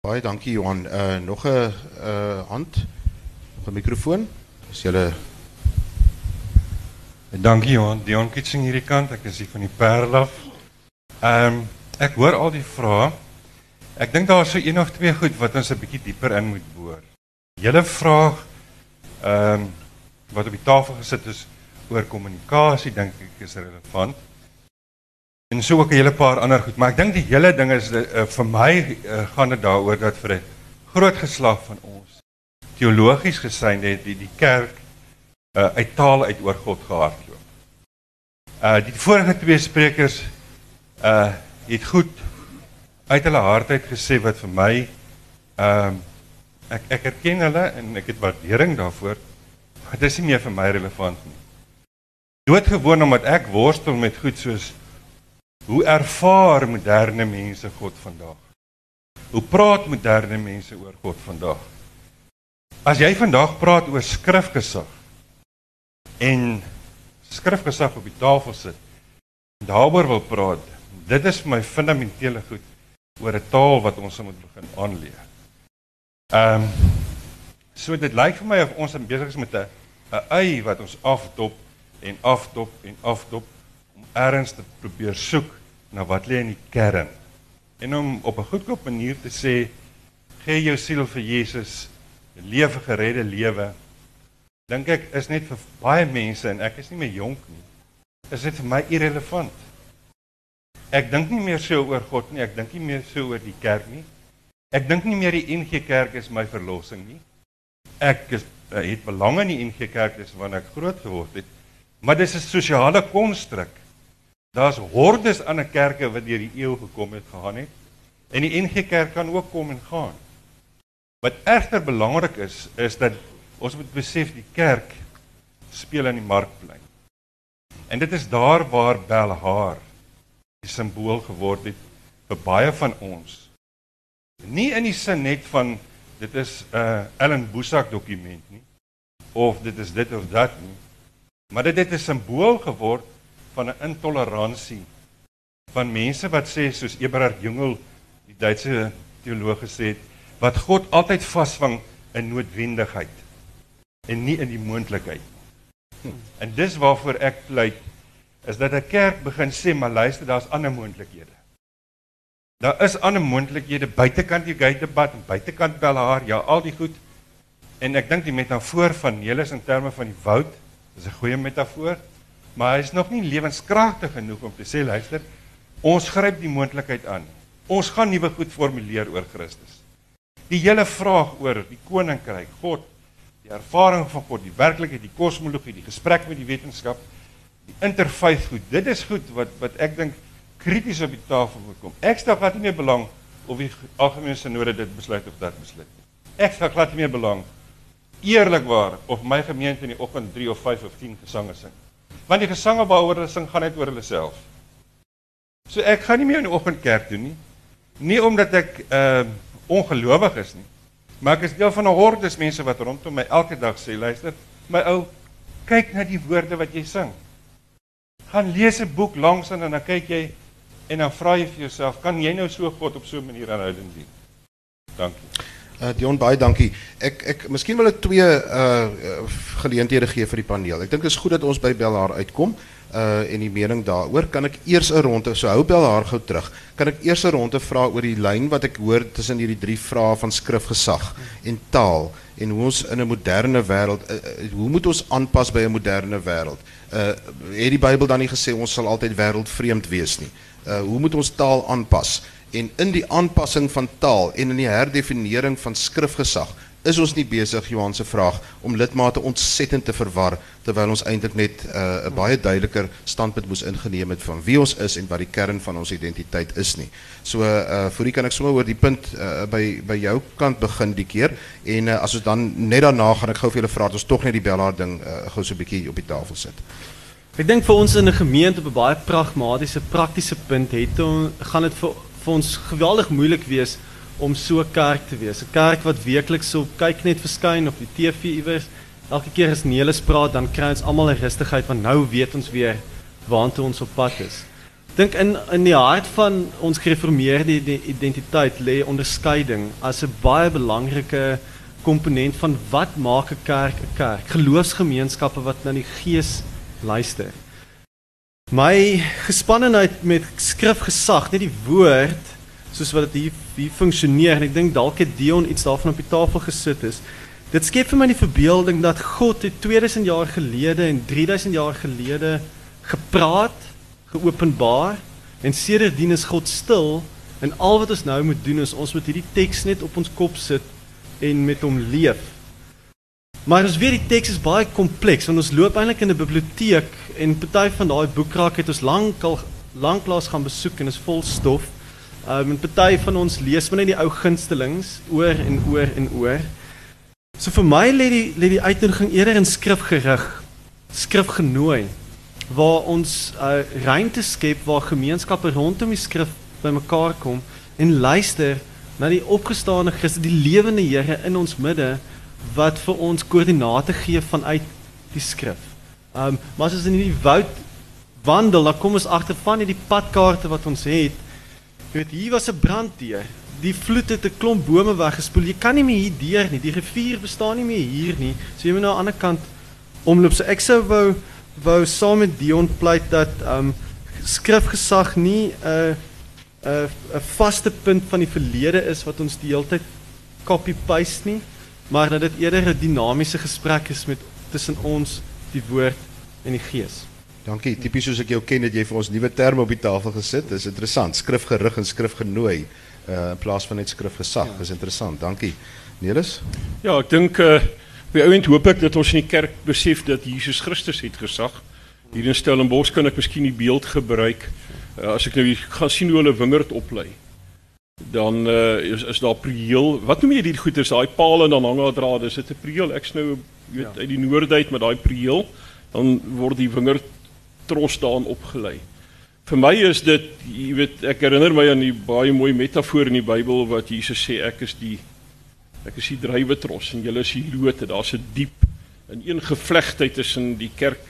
Baie dankie Johan. Uh nog 'n uh hand. Nog 'n mikrofoon. As jy Dankie Johan. Dion Kitsing hierdie kant. Ek is hier van die Parel af. Ehm um, ek hoor al die vrae. Ek dink daar is so een of twee goed wat ons 'n bietjie dieper in moet boor. Julle vraag ehm um, wat op die tafel gesit is oor kommunikasie dink ek is relevant. En so ook 'n hele paar ander goed, maar ek dink die hele ding is uh, vir my uh, gaan dit daaroor dat vir 'n groot geslag van ons teologies gesyn het die die kerk uh, uit taal uit oor God gehardloop. Uh die vorige twee sprekers uh het goed uit hulle hart uit gesê wat vir my ehm uh, ek ek erken hulle en ek het waardering daarvoor. Maar dit is nie meer vir my relevant nie doodgewoon omdat ek worstel met goed soos hoe ervaar moderne mense God vandag? Hoe praat moderne mense oor God vandag? As jy vandag praat oor skrifgesag en skrifgesag op die tafel sit en daaroor wil praat, dit is my fundamentele goed oor 'n taal wat ons moet begin aanleer. Ehm um, so dit lyk vir my of ons besig is met 'n 'n ei wat ons afdop en afdop en afdop om ergens te probeer soek na wat lê in die kern. En om op 'n goedkoop manier te sê gee jou siel vir Jesus, 'n geredde lewe. Dink ek is net vir baie mense en ek is nie meer jonk nie. Is dit vir my irrelevant? Ek dink nie meer so oor God nie, ek dink nie meer so oor die kerk nie. Ek dink nie meer die NG Kerk is my verlossing nie. Ek is, uh, het belang in die NG Kerk dis wanneer ek groot geword het. Maar dis 'n sosiale konstruk. Daar's hordes ander kerke wat deur die eeu gekom het, gegaan het. En die NG Kerk kan ook kom en gaan. Wat egter belangrik is, is dat ons moet besef die kerk speel in die markplein. En dit is daar waar Belhaar die simbool geword het vir baie van ons. Nie in die sin net van dit is 'n uh, Ellen Boesak dokument nie of dit is dit of dat nie. Maar dit het 'n simbool geword van 'n intoleransie van mense wat sê soos Eberhard Jungel, die Duitse teoloog gesê het, wat God altyd vasvang in noodwendigheid en nie in die moontlikheid. Hm. En dis waarvoor ek pleit is dat 'n kerk begin sê maar luister daar's ander moontlikhede. Daar is ander moontlikhede buitekant die gatedebat en buitekant Belhaar, ja al die goed. En ek dink die metafoor van Nelis in terme van die woud is 'n goeie metafoor, maar hy is nog nie lewenskragtig genoeg om te sê luister, ons gryp die moontlikheid aan. Ons gaan nuwe goed formuleer oor Christus. Die hele vraag oor die koninkryk, God, die ervaring van God, die werklikheid, die kosmologie, die gesprek met die wetenskap, die interfaith goed. Dit is goed wat wat ek dink krities op die tafel moet kom. Ek stel glad nie meer belang of die algemene sinode dit besluit of dat besluit nie. Ek stel glad nie meer belang eerlikwaar of my gemeente in die oggend 3 of 5 of 10 gesange sing. Want die gesange waaroor hulle sing gaan net oor hulle self. So ek gaan nie meer in die oggend kerk doen nie. Nie omdat ek ehm uh, ongelowig is nie. Maar ek is deel van 'n hordes mense wat rondom my elke dag sê, luister, my ou, kyk na die woorde wat jy sing gaan lees 'n boek langs en dan kyk jy en dan vra jy vir jouself, kan jy nou so God op so 'n manier aanhoudend dien? Dankie. Uh Dion baie dankie. Ek ek miskien wil ek twee uh geleenthede gee vir die paneel. Ek dink dit is goed dat ons by Belhaar uitkom uh en die mening daaroor kan ek eers 'n ronde so hou Belhaar gou terug. Kan ek eers 'n ronde vra oor die lyn wat ek hoor tussen hierdie drie vrae van skrifgesag en taal en hoe ons in 'n moderne wêreld uh, hoe moet ons aanpas by 'n moderne wêreld? uh het die Bybel dan nie gesê ons sal altyd wêreldvreemd wees nie. Uh hoe moet ons taal aanpas? En in die aanpassing van taal en in die herdefinering van skrifgesag is ons nie besig Johan se vraag om lidmate ontsettend te verwar terwyl ons eintlik net uh, 'n baie duideliker standpunt moes ingeneem het van wie ons is en wat die kern van ons identiteit is nie. So uh vir u kan ek sommer oor die punt uh, by by jou kant begin die keer en uh, as ons dan net daarna gaan ek gou vir julle vra dat ons tog net die bellaar ding uh, gou so 'n bietjie op die tafel sit. Ek dink vir ons in 'n gemeente op 'n baie pragmatiese praktiese punt het ons gaan dit vir vir ons geweldig moeilik wees om so 'n kerk te wees. 'n Kerk wat weekliks so kyk net verskyn op die TV iewers. Elke keer as Nelis praat, dan kry ons almal 'n rustigheid want nou weet ons weer waartoe ons op pad is. Dink in in die hart van ons gereformeerde identiteit lê onderskeiding as 'n baie belangrike komponent van wat maak 'n kerk 'n kerk. Geloofsgemeenskappe wat na die Gees luister. My gespannenheid met skrifgesag, net die woord soos wat dit hier, hier funksioneer en ek dink dalk het Dion iets daarvan op die tafel gesit is. Dit skep vir my die verbeelding dat God het 2000 jaar gelede en 3000 jaar gelede gepraat, geopenbaar en sedertdien is God stil en al wat ons nou moet doen is ons moet hierdie teks net op ons kop sit en met hom leef. Maar ons weet die teks is baie kompleks want ons loop eintlik in 'n biblioteek en party van daai boekrak het ons lankal lanklaas gaan besoek en is vol stof. Um en party van ons lees maar net die ou gunstelings oor en oor en oor. So vir my lê die lê die uitnodiging eerder in skrif gerig, skrif genooi waar ons uh, ruimte skep waar gemeenskappe rondom die skrif bymekaar kom en luister na die opgestane Christus, die lewende Here in ons midde wat vir ons koördinate gee vanuit die skrif. Um maar as ons in hierdie woud wandel, dan kom ons agter van hierdie padkaarte wat ons het Jy weet hier was 'n branddeur. die vloed het 'n klomp bome weggespoel. Jy kan nie meer hier deur nie. Die rivier bestaan nie meer hier nie. So jy moet nou aan die ander kant omloop. So ek sou wou wou saam met Dion pleit dat um skrifgesag nie 'n uh, 'n uh, 'n vaste punt van die verlede is wat ons die hele tyd copy paste nie, maar dat dit eerder 'n dinamiese gesprek is met tussen ons, die woord en die gees. Dankie. Tipies soos ek jou ken het jy vir ons nuwe terme op die tafel gesit. Dis interessant. Skrifgerig en skrifgenooi uh in plaas van net skrifgesag. Ja. Dis interessant. Dankie. Nelis? Ja, ek dink uh by ouend hoop ek dat ons in die kerk besef dat Jesus Christus het gesag. Hier in Stellenbosch kan ek miskien die beeld gebruik uh, as ek nou gaan sien hoe hulle wingerd oplei. Dan uh, is is daar prieel. Wat noem jy die goeders, daai paal en dan hang daar drade. Is dit 'n prieel? Ek's nou weet ja. uit die noorde uit met daai prieel. Dan word die wingerd tros daarin opgelei. Vir my is dit, jy weet, ek herinner my aan die baie mooi metafoor in die Bybel wat Jesus sê ek is die ek is die druiwetros en julle is die lote. Daar's 'n diep in een gevlegtheid tussen die kerk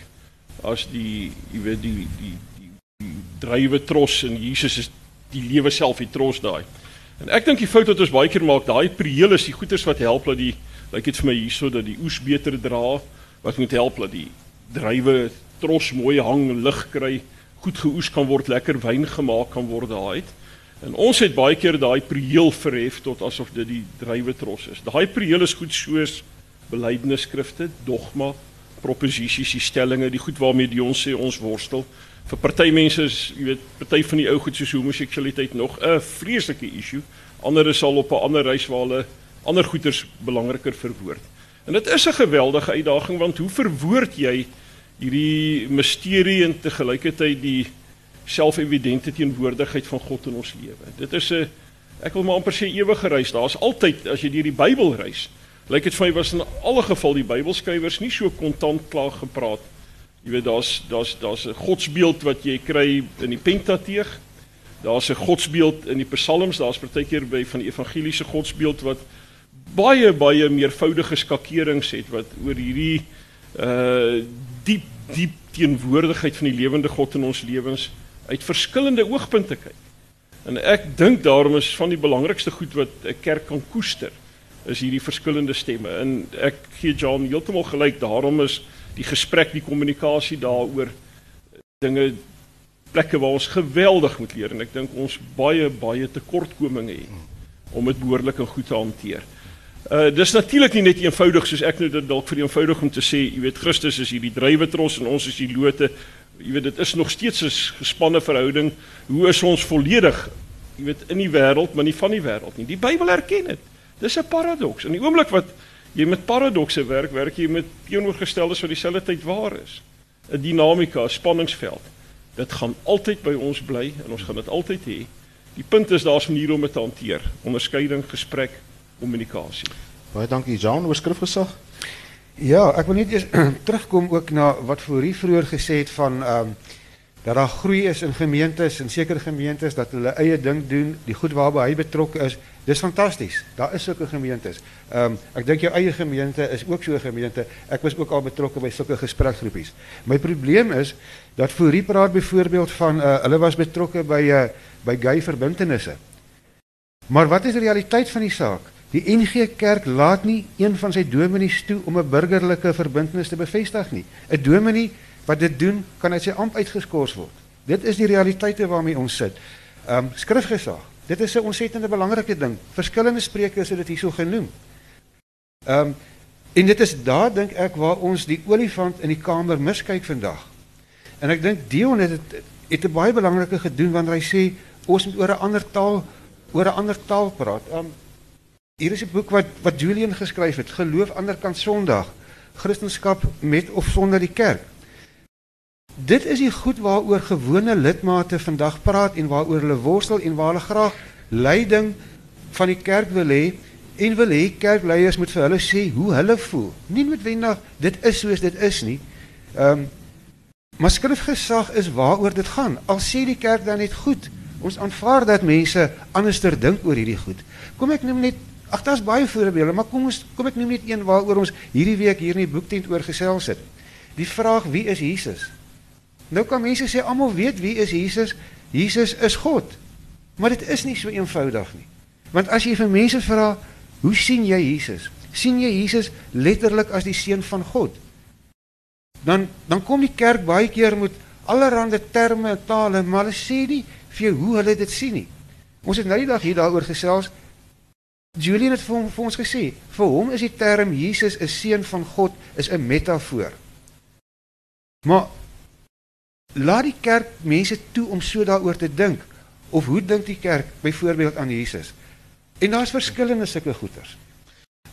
as die jy weet die die die, die druiwetros en Jesus is die lewe self die tros daai. En ek dink die fout wat ons baie keer maak, daai prieel is die goeters wat help dat die lyk dit vir my hierso dat die oes beter dra, wat moet help dat die druiwe tros mooi hang, lig kry, goed geoes kan word, lekker wyn gemaak kan word daai. En ons het baie keer daai prieel verhef tot asof dit die drywe tros is. Daai prieel is goed soos belydenisskrifte, dogma, proposisies, die stellings, die goed waarmee die ons sê ons worstel. Vir party mense is, jy weet, party van die ou goed soos homoseksualiteit nog 'n vreeslike issue. Ander is al op 'n ander reis waar hulle ander goeters belangriker verwoord. En dit is 'n geweldige uitdaging want hoe verwoord jy hierdie misterie en te gelykheid die selfevidente teenwoordigheid van God in ons lewe. Dit is 'n ek wil maar amper sê ewige reis. Daar's altyd as jy deur die Bybel reis, lyk dit vir my was in alle geval die Bybelskrywers nie so kontant klaar gepraat. Jy weet daar's daar's daar's 'n godsbeeld wat jy kry in die Pentateeg. Daar's 'n godsbeeld in die Psalms, daar's partykeer by van die evangeliese godsbeeld wat baie baie meervoudige skakerings het wat oor hierdie uh diep diep teenwoordigheid van die lewende God in ons lewens uit verskillende oogpunte kyk. En ek dink daarom is van die belangrikste goed wat 'n kerk kan koester is hierdie verskillende stemme. En ek gee John heeltemal gelyk, daarom is die gesprek, die kommunikasie daaroor dinge plekke waar ons geweldig moet leer en ek dink ons baie baie tekortkominge het om dit behoorlik en goed te hanteer. Uh dis natuurlik nie net eenvoudig soos ek nou dit dalk vir eenvoudig om te sê, jy weet Christus is hierdie druiwetros en ons is die lote. Jy weet dit is nog steeds 'n gespanne verhouding. Hoe is ons volledig, jy weet in die wêreld, maar nie van die wêreld nie. Die Bybel erken dit. Dis 'n paradoks. In die oomblik wat jy met paradokse werk, werk jy met teenoorgesteldes wat dieselfde tyd waar is. 'n Dinamika, spanningsveld. Dit gaan altyd by ons bly en ons gaan dit altyd hê. Die punt is daar's maniere om dit te hanteer. Onderskeiding, gesprek, kommunikasie. Baie dankie Jean oor skrifgesag. Ja, ek wil net eers terugkom ook na wat Fourie vroeër gesê het van ehm um, dat daar groei is in gemeentes en sekere gemeentes dat hulle eie ding doen, die goed waarby hy betrokke is. Dis fantasties. Daar is sulke gemeentes. Ehm um, ek dink jou eie gemeente is ook so 'n gemeente. Ek was ook al betrokke by sulke gesprekgroepies. My probleem is dat Fourie praat byvoorbeeld van uh, hulle was betrokke by uh, by gay verbintenisse. Maar wat is die realiteit van die saak? Die NG Kerk laat nie een van sy dominees toe om 'n burgerlike verbintenis te bevestig nie. 'n Dominee wat dit doen, kan uit sy amp uitgeskort word. Dit is die realiteite waarmee ons sit. Ehm um, skrifgesag. Dit is 'n ontsettende belangrike ding. Verskillende sprekers het dit hierso genoem. Ehm um, en dit is daar dink ek waar ons die olifant in die kamer miskyk vandag. En ek dink Dion het dit het 'n baie belangrike gedoen wanneer hy sê ons moet oor 'n ander taal oor 'n ander taal praat. Ehm um, Hier is 'n boek wat wat Julian geskryf het, Geloof anderkant Sondag, Christendom met of sonder die kerk. Dit is die goed waaroor gewone lidmate vandag praat en waaroor hulle worstel en waar hulle graag leiding van die kerk wil hê en wil hê kerkleiers moet vir hulle sê hoe hulle voel. Nie noodwendig dit is soos dit is nie. Ehm um, maar skrifgesag is waaroor dit gaan. Al sê die kerk dan net goed, ons aanvaar dat mense anderster dink oor hierdie goed. Kom ek neem net Ag daar's baie voorbeelde, maar kom ons kom ek noem net een waaroor ons hierdie week hier in die boektent oor gesels het. Die vraag wie is Jesus? Nou kan mense sê almal weet wie is Jesus? Jesus is God. Maar dit is nie so eenvoudig nie. Want as jy vir mense vra, hoe sien jy Jesus? Sien jy Jesus letterlik as die seun van God? Dan dan kom die kerk baie keer met allerlei terme en tale, maar hulle sê nie vir jou hoe hulle dit sien nie. Ons het nou die dag hier daaroor gesels. Julian het vir, hom, vir ons gesê, vir hom is die term Jesus is seun van God is 'n metafoor. Maar laat die kerk mense toe om so daaroor te dink of hoe dink die kerk byvoorbeeld aan Jesus? En daar's verskillende sulke goeters.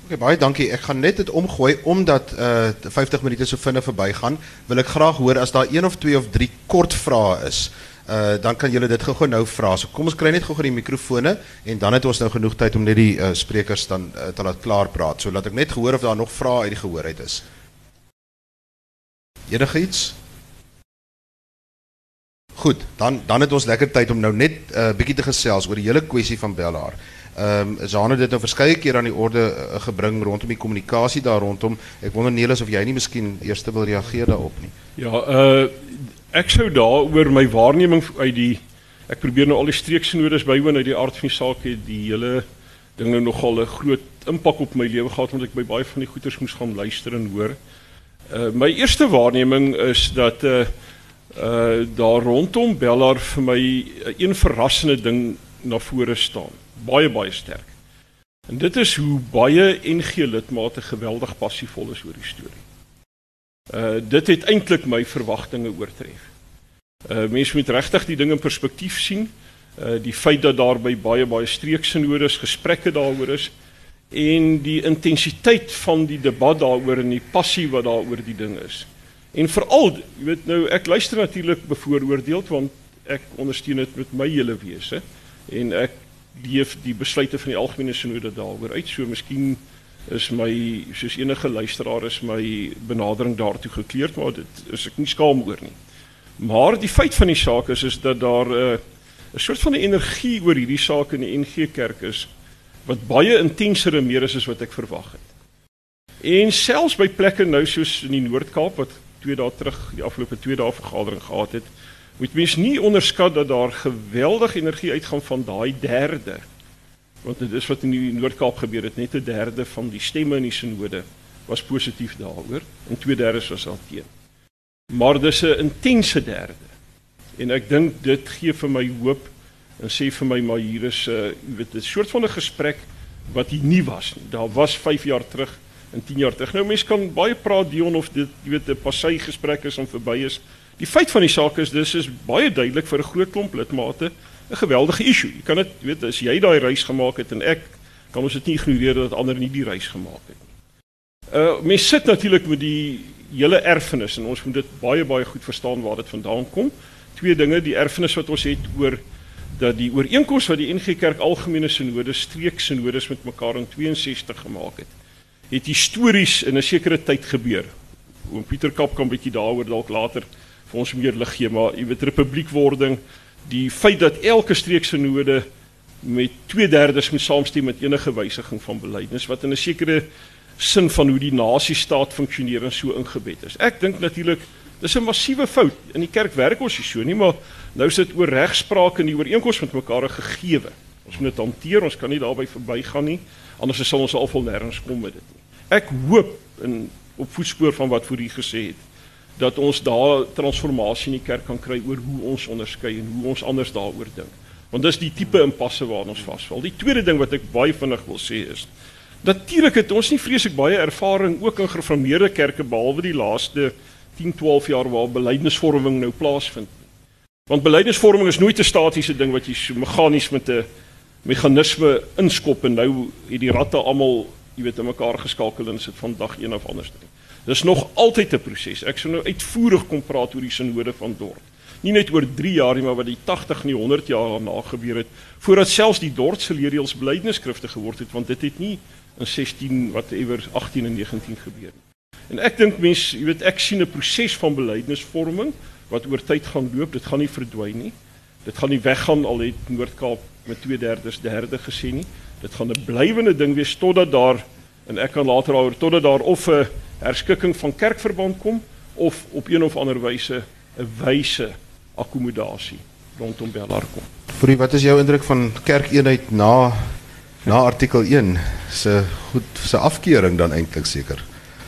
Okay, baie dankie. Ek gaan net dit omgooi omdat uh 50 minute so vinnig verbygaan. Wil ek graag hoor as daar een of twee of drie kort vrae is. Uh dan kan julle dit gou-gou nou vra. So kom ons kry net gou-gou die mikrofone en dan het ons nou genoeg tyd om net die uh, sprekers dan uh, te laat klaar praat. So laat ek net gehoor of daar nog vrae uit die gehoorheid is. Enige iets? Goed, dan dan het ons lekker tyd om nou net 'n uh, bietjie te gesels oor die hele kwessie van Bellaar. Ehm um, Jean het dit nou verskeie keer aan die orde uh, gebring rondom die kommunikasie daar rondom. Ek wonder Nelis of jy nie miskien eers wil reageer daarop nie. Ja, uh ek sou daaroor my waarneming uit die ek probeer nou al die streeksnodes bywoon uit die aard van die saak het die hele ding nou nogal 'n groot impak op my lewe gehad omdat ek by baie van die goeters moes gaan luister en hoor. Uh my eerste waarneming is dat uh uh daar rondom Bellaar vir my uh, een verrassende ding na vore staan. Baie baie sterk. En dit is hoe baie NG lidmate geweldig passievol is oor die storie. Uh dit het eintlik my verwagtinge oortref. Uh mense moet regtig die ding in perspektief sien. Uh die feit dat daar by baie baie streeksinodes gesprekke daaroor is en die intensiteit van die debat daaroor en die passie wat daaroor die ding is. En veral, jy weet nou, ek luister natuurlik bevooroordeeld want ek ondersteun dit met my hele wese en ek leef die besluite van die algemene sinode daaroor uit. So miskien is my soos enige luisteraar is my benadering daartoe gekleurd, maar dit is ek nie skaam oor nie. Maar die feit van die saak is is dat daar 'n uh, 'n soort van 'n energie oor hierdie saak in die NG Kerk is wat baie intenser en meer is as wat ek verwag het. En selfs by plekke nou soos in die Noord-Kaap wat twee dae terug die afgelope twee dae vergadering gehad het, moet mens nie onderskat dat daar geweldige energie uitgaan van daai derde. Want dit is wat in die Noord-Kaap gebeur het, net 'n derde van die stemme in die sinode was positief daaroor en twee derdes was al teen. Maar dis 'n intense derde. En ek dink dit gee vir my hoop en sê vir my maar hier is 'n uh, jy weet 'n soort van 'n gesprek wat hier nie was nie. Daar was 5 jaar terug in 10 jaar terug. Nou mense kan baie praat Dion of dit jy weet 'n passy gesprek is om verby is. Die feit van die saak is dis is baie duidelik vir 'n groot klomp lidmate 'n geweldige issue. Jy kan dit weet as jy daai reis gemaak het en ek kan ons dit nie ignoreer dat ander nie die reis gemaak het nie. Uh mense sit natuurlik met die hele erfenis en ons moet dit baie baie goed verstaan waar dit vandaan kom. Twee dinge, die erfenis wat ons het oor dat die ooreenkoms wat die NG Kerk Algemene Sinode streek sinodes met mekaar in 62 gemaak het het histories in 'n sekere tyd gebeur. Oom Pieter Kap kan bietjie daaroor dalk later vir ons meer lig gee, maar jy weet republiekwording, die feit dat elke streeksinode met 2/3 moet saamstem met enige wysiging van beleidnes wat in 'n sekere sin van hoe die nasiestaat funksioneer en so ingebed is. Ek dink natuurlik dis 'n massiewe fout. In die kerk werk ons nie so nie, maar nou sit oor regspraak en die ooreenkoms met mekaar gegeewe. Ons moet dit hanteer, ons kan nie daarby verbygaan nie, anders sal ons al vol nêrens kom met dit nie. Ek hoop in op voetspoor van wat voor u gesê het dat ons daar transformasie in die kerk kan kry oor hoe ons onderskei en hoe ons anders daaroor dink. Want dis die tipe impasse waarna ons vasval. Die tweede ding wat ek baie vinnig wil sê is natuurlik het ons nie vreeslik baie ervaring ook in gereformeerde kerke behalwe die laaste 10, 12 jaar waar belydenisvorming nou plaasvind. Want belydenisvorming is nooit 'n statiese ding wat jy so meganies met 'n meganisme inskop en nou het die ratte almal jy weet in mekaar geskakel en sit van dag een af anders doen. Dis nog altyd 'n proses. Ek sou nou uitvoerig kom praat oor die sinode van Dort. Nie net oor 3 jaar nie, maar wat die 80 en die 100 jaar daarna gebeur het voordat selfs die Dort se leerreëls belydenisskrifte geword het, want dit het nie in 16 whatever 18 en 19 gebeur nie. En ek dink mense, jy weet ek sien 'n proses van belydenisvorming wat oor tyd gaan loop. Dit gaan nie verdwyn nie. Dit gaan nie weggaan al het Noord-Kaap met 2/3 derde gesê nie dit gaan 'n blywende ding wees totdat daar en ek kan later daaroor totdat daar of 'n herskikking van kerkverband kom of op een of ander wyse 'n wyse akkommodasie rondom Bellaar kom. Vir wat is jou indruk van kerkeenheid na na artikel 1 se goed se afkeuring dan eintlik seker.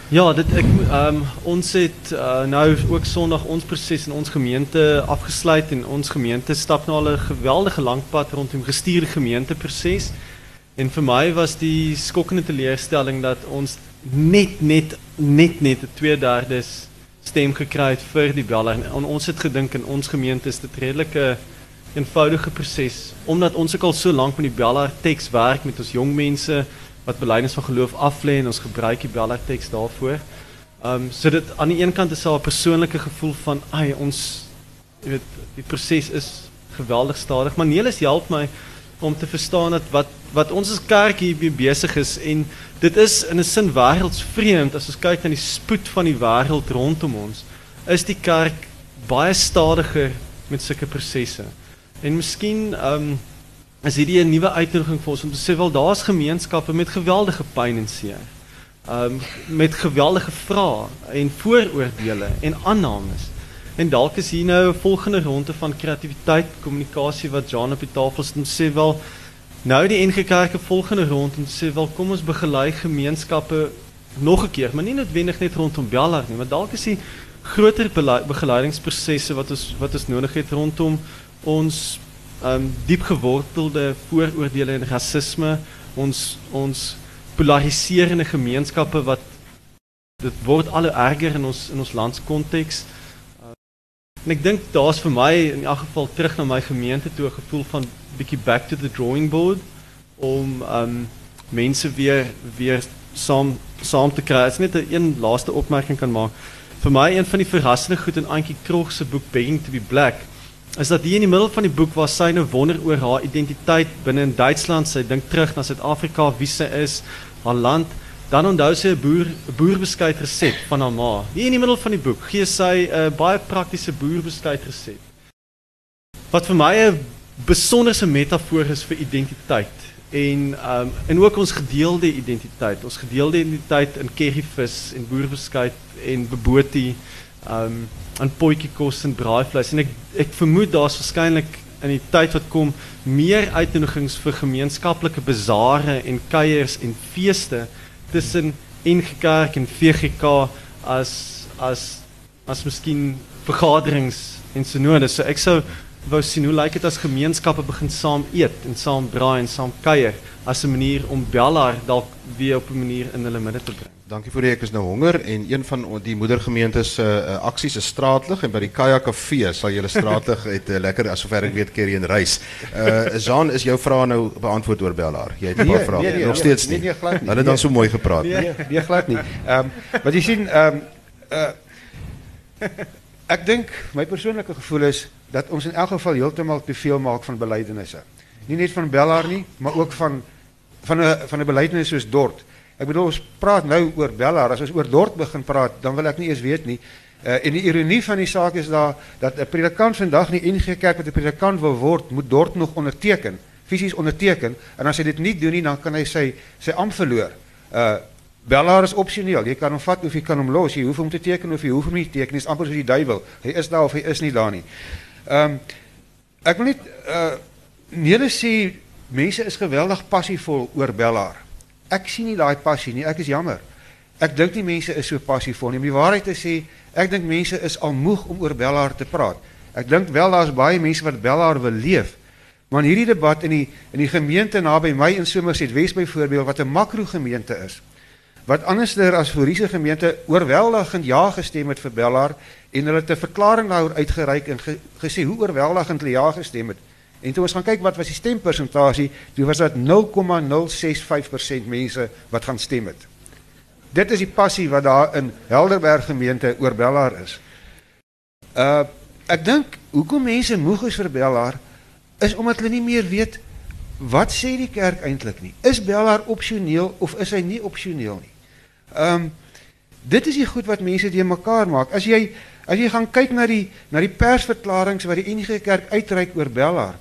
Ja, dit ek ehm um, ons het uh, nou ook Sondag ons proses in ons gemeente afgesluit en ons gemeente stap nou al 'n geweldige lang pad rondom gestuurde gemeenteproses. En vir my was die skokkende teleurstelling dat ons net net net net 'n 2/3 stem gekry het vir die beller. En ons het gedink in ons gemeente is dit redelike eenvoudige proses omdat ons ook al so lank met die beller teks werk met ons jong mense wat belydenis van geloof aflê en ons gebruik die beller teks daarvoor. Ehm um, so dit aan die een kant is daar 'n persoonlike gevoel van ai ons jy weet die proses is geweldig stadig, maar Nelis help my om te verstaan dat wat wat ons as kerk hier besig is en dit is in 'n sin wêreldsvreemd as ons kyk na die spoed van die wêreld rondom ons is die kerk baie stadiger met sulke prosesse. En miskien ehm um, is hierdie 'n nuwe uitdaging vir ons om te sê wel daar's gemeenskappe met geweldige pyn en seer. Ehm um, met geweldige vrae en vooroordeele en aannames. En dalk is hier nou 'n volgende ronde van kreatiwiteit, kommunikasie wat Jan op die tafel sit en sê wel nou die NG Kerke volgende rond en sê wel kom ons begelei gemeenskappe nog 'n keer, maar nie noodwendig net rondom Bellar nie, maar dalk is die groter begeleidingsprosesse wat ons wat ons nodig het rondom ons um, diep gewortelde vooroordele en rasisme, ons ons polariserende gemeenskappe wat dit word al erger in ons in ons landskonteks. Uh, en ek dink daar's vir my in elk geval terug na my gemeente toe 'n gevoel van bietjie back to the drawing board om um mense weer weer saam saam te kry. Het net 'n een laaste opmerking kan maak. Vir my een van die verrassende goed in Antjie Krog se boek Begging to be Black is dat hier in die middel van die boek waar sy nou wonder oor haar identiteit binne in Duitsland, sy dink terug na Suid-Afrika, wie sy is, haar land, dan onthou sy 'n boer boerbeskuit resep van haar ma. Hier in die middel van die boek gee sy 'n baie praktiese boerbeskuit resep. Wat vir my 'n besonderse metafoor is vir identiteit en um en ook ons gedeelde identiteit, ons gedeelde identiteit in curryvis en boerbeskuit en bebotie um aan potjiekos en braaivleis en ek ek vermoed daar's waarskynlik in die tyd wat kom meer uitnodigings vir gemeenskaplike besare en kuiers en feeste tussen NG Kerk en VGK as as as miskien vergaderings en synodes. So ek sou wou sien hoe lyk dit as gemeenskappe begin saam eet en saam braai en saam kuier as 'n manier om Bellar dalk weer op 'n manier in hulle midde te bring. Dankie vir die ek is nou honger en een van die moedergemeentes se uh, uh, aksies is straatlig en by die Kaya Kafee sal julle straatlig het uh, lekker asover ek weet keer in reis. Uh Jean is jou vraag nou beantwoord oor Bellar. Jy het 'n paar vrae. Nee, nee, nog steeds nee, nie. nee, glad nie. Hulle het dan so mooi gepraat. Nee, nee, nee glad nie. Ehm um, wat jy sien ehm um, uh ek dink my persoonlike gevoel is dat ons in elk geval heeltemal te veel maak van belydenisse. Nie net van Bellar nie, maar ook van van 'n van 'n belydenis soos Dort. Ek bedoel ons praat nou oor Bellar, as ons oor Dort begin praat, dan wil ek nie eens weet nie. Uh, en die ironie van die saak is daar dat 'n predikant vandag nie NG Kerk met 'n predikant wil word, moet Dort nog onderteken, fisies onderteken en as hy dit nie doen nie, dan kan hy sy sy amp verloor. Uh Bellar is opsioneel. Jy kan hom vat of jy kan hom los. Jy hoef hom te teken of jy hoef hom nie te teken nie. Dit is amper soos die duiwel. Hy is daar of hy is nie daar nie. Ehm um, ek wil net uh nele sê mense is geweldig passievol oor Bellar. Ek sien nie daai passie nie. Ek is jammer. Ek dink nie mense is so passievol nie. Om die waarheid te sê, ek dink mense is al moeg om oor Bellaar te praat. Ek dink wel daar's baie mense wat Bellaar wil leef. Maar hierdie debat in die in die gemeente naby my in Somerset Wes byvoorbeeld wat 'n makro gemeente is. Wat anderster as Foriese gemeente oorweldigend ja gestem het vir Bellaar en hulle het 'n verklaring daaroor uitgereik en ge, gesê hoe oorweldigend hulle ja gestem het. En toe ons gaan kyk wat was die stempersentasie, toe was dit 0,065% mense wat gaan stem het. Dit is die passie wat daar in Helderberg gemeente oor Bellaar is. Uh ek dink hoekom mense moeg is vir Bellaar is omdat hulle nie meer weet wat sê die kerk eintlik nie. Is Bellaar opsioneel of is hy nie opsioneel nie? Um dit is die goed wat mense te mekaar maak. As jy as jy gaan kyk na die na die persverklaringe wat die NG Kerk uitreik oor Bellaar,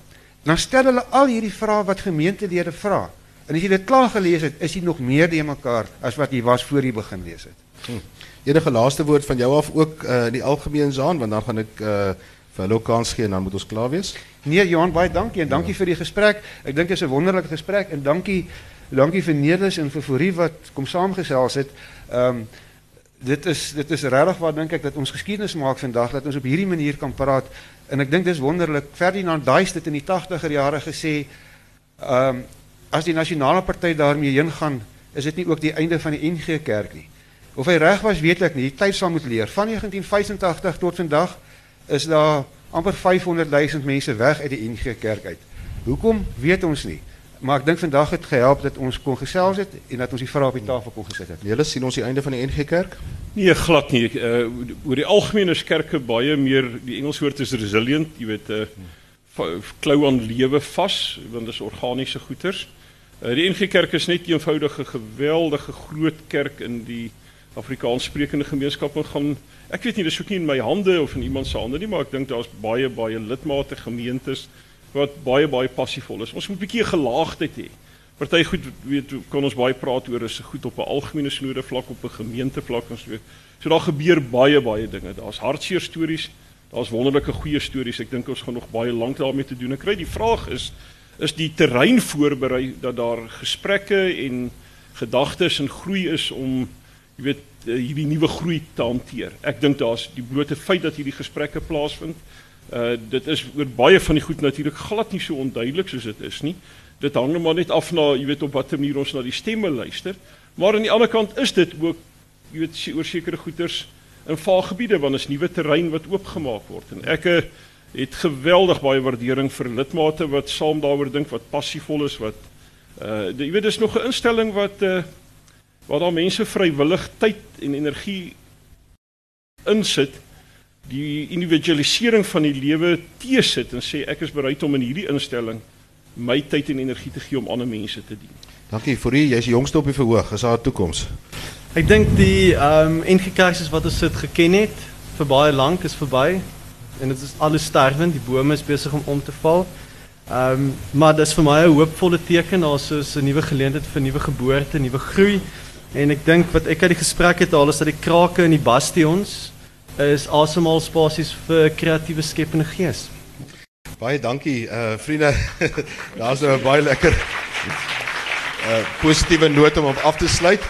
dan stel hulle al hierdie vrae wat gemeentelede vra. En as jy dit klaar gelees het, is jy nog meer te mekaar as wat jy was voor jy begin lees het. Hm. Enige laaste woord van jou af ook uh, in die algemeen Zaan want dan gaan ek uh, vir hulle kans gee en dan moet ons klaar wees. Nee, Johan, baie dankie en dankie vir die gesprek. Ek dink dit is 'n wonderlike gesprek en dankie dankie vir Nelis en vir Fourie wat kom saamgesels het. Ehm um, dit is dit is regtig wat dink ek dat ons geskiedenis maak vandag dat ons op hierdie manier kan praat en ek dink dis wonderlik. Ferdinand Duis het in die 80er jare gesê ehm um, as die nasionale party daarmee heen gaan, is dit nie ook die einde van die NG Kerk nie. Of hy reg was, weet ek nie. Die tyd sal moet leer. Van 1985 tot vandag is daar amper 500 000 mense weg uit die NG Kerk uit. Hoekom weet ons nie. Maar ek dink vandag het gehelp dat ons kon gesels het en dat ons die vrae op die tafel kon gesit het. Julle sien ons die einde van die NG Kerk? Nee, glad nie. Uh oor die algemeen is kerke baie meer die Engels woord is resilient, jy weet uh klou aan lewe vas want dit is organiese goeters. Uh die NG Kerk is net 'n eenvoudige geweldige groot kerk in die Afrikaans sprekende gemeenskap en gaan ek weet nie dis ook nie in my hande of in iemand se hande nie, maar ek dink daar's baie baie lidmate gemeentes wat baie baie passievol is. Ons moet 'n bietjie gelaagdheid hê. Party goed weet kan ons baie praat oor is goed op 'n algemene snoede vlak op 'n gemeente vlak ons weet. So daar gebeur baie baie dinge. Daar's hartseer stories, daar's wonderlike goeie stories. Ek dink ons gaan nog baie lank daarmee te doen. Ek kry die vraag is is die terrein voorberei dat daar gesprekke en gedagtes en groei is om jy weet hierdie nuwe groei te hanteer. Ek dink daar's die blote feit dat hierdie gesprekke plaasvind Uh dit is oor baie van die goed natuurlik glad nie so onduidelik soos dit is nie. Dit hang nou maar net af na jy weet op watter manier ons na die stemme luister. Maar aan die ander kant is dit ook jy weet oor sekere goeters in vaaggebiede want is nuwe terrein wat oopgemaak word en ek uh, het geweldig baie waardering vir lidmate wat saam daaroor dink wat passievol is wat uh jy weet dis nog 'n instelling wat uh waar daar mense vrywillig tyd en energie insit die individualisering van die lewe teesit en sê ek is bereid om in hierdie instelling my tyd en energie te gee om ander mense te dien. Dankie vir u, jy's die jongste op die verhoog. Is daar 'n toekoms? Ek dink die ehm um, NG Kerk wat ons sit geken het vir baie lank is verby en dit is alles sterwend, die bome is besig om om te val. Ehm um, maar dis vir my 'n hoopvolle teken, daar's so 'n nuwe geleentheid vir nuwe geboorte, nuwe groei. En ek dink wat ek uit die gesprek het haal is dat die krake in die bastions is asemhaal spasies vir kreatiewe skepende gees. Baie dankie uh vriende. Daar's nou 'n baie lekker uh positiewe noot om af te sluit.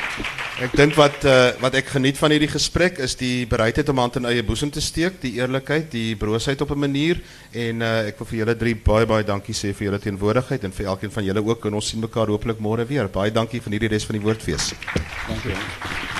Ek dink wat uh wat ek geniet van hierdie gesprek is die bereidheid om hand in eie boesem te steek, die eerlikheid, die broosheid op 'n manier en uh ek wil vir julle drie baie baie dankie sê vir julle teenwoordigheid en vir elkeen van julle ook en ons sien mekaar hopelik môre weer. Baie dankie vir hierdie res van die woordfees. Dankie.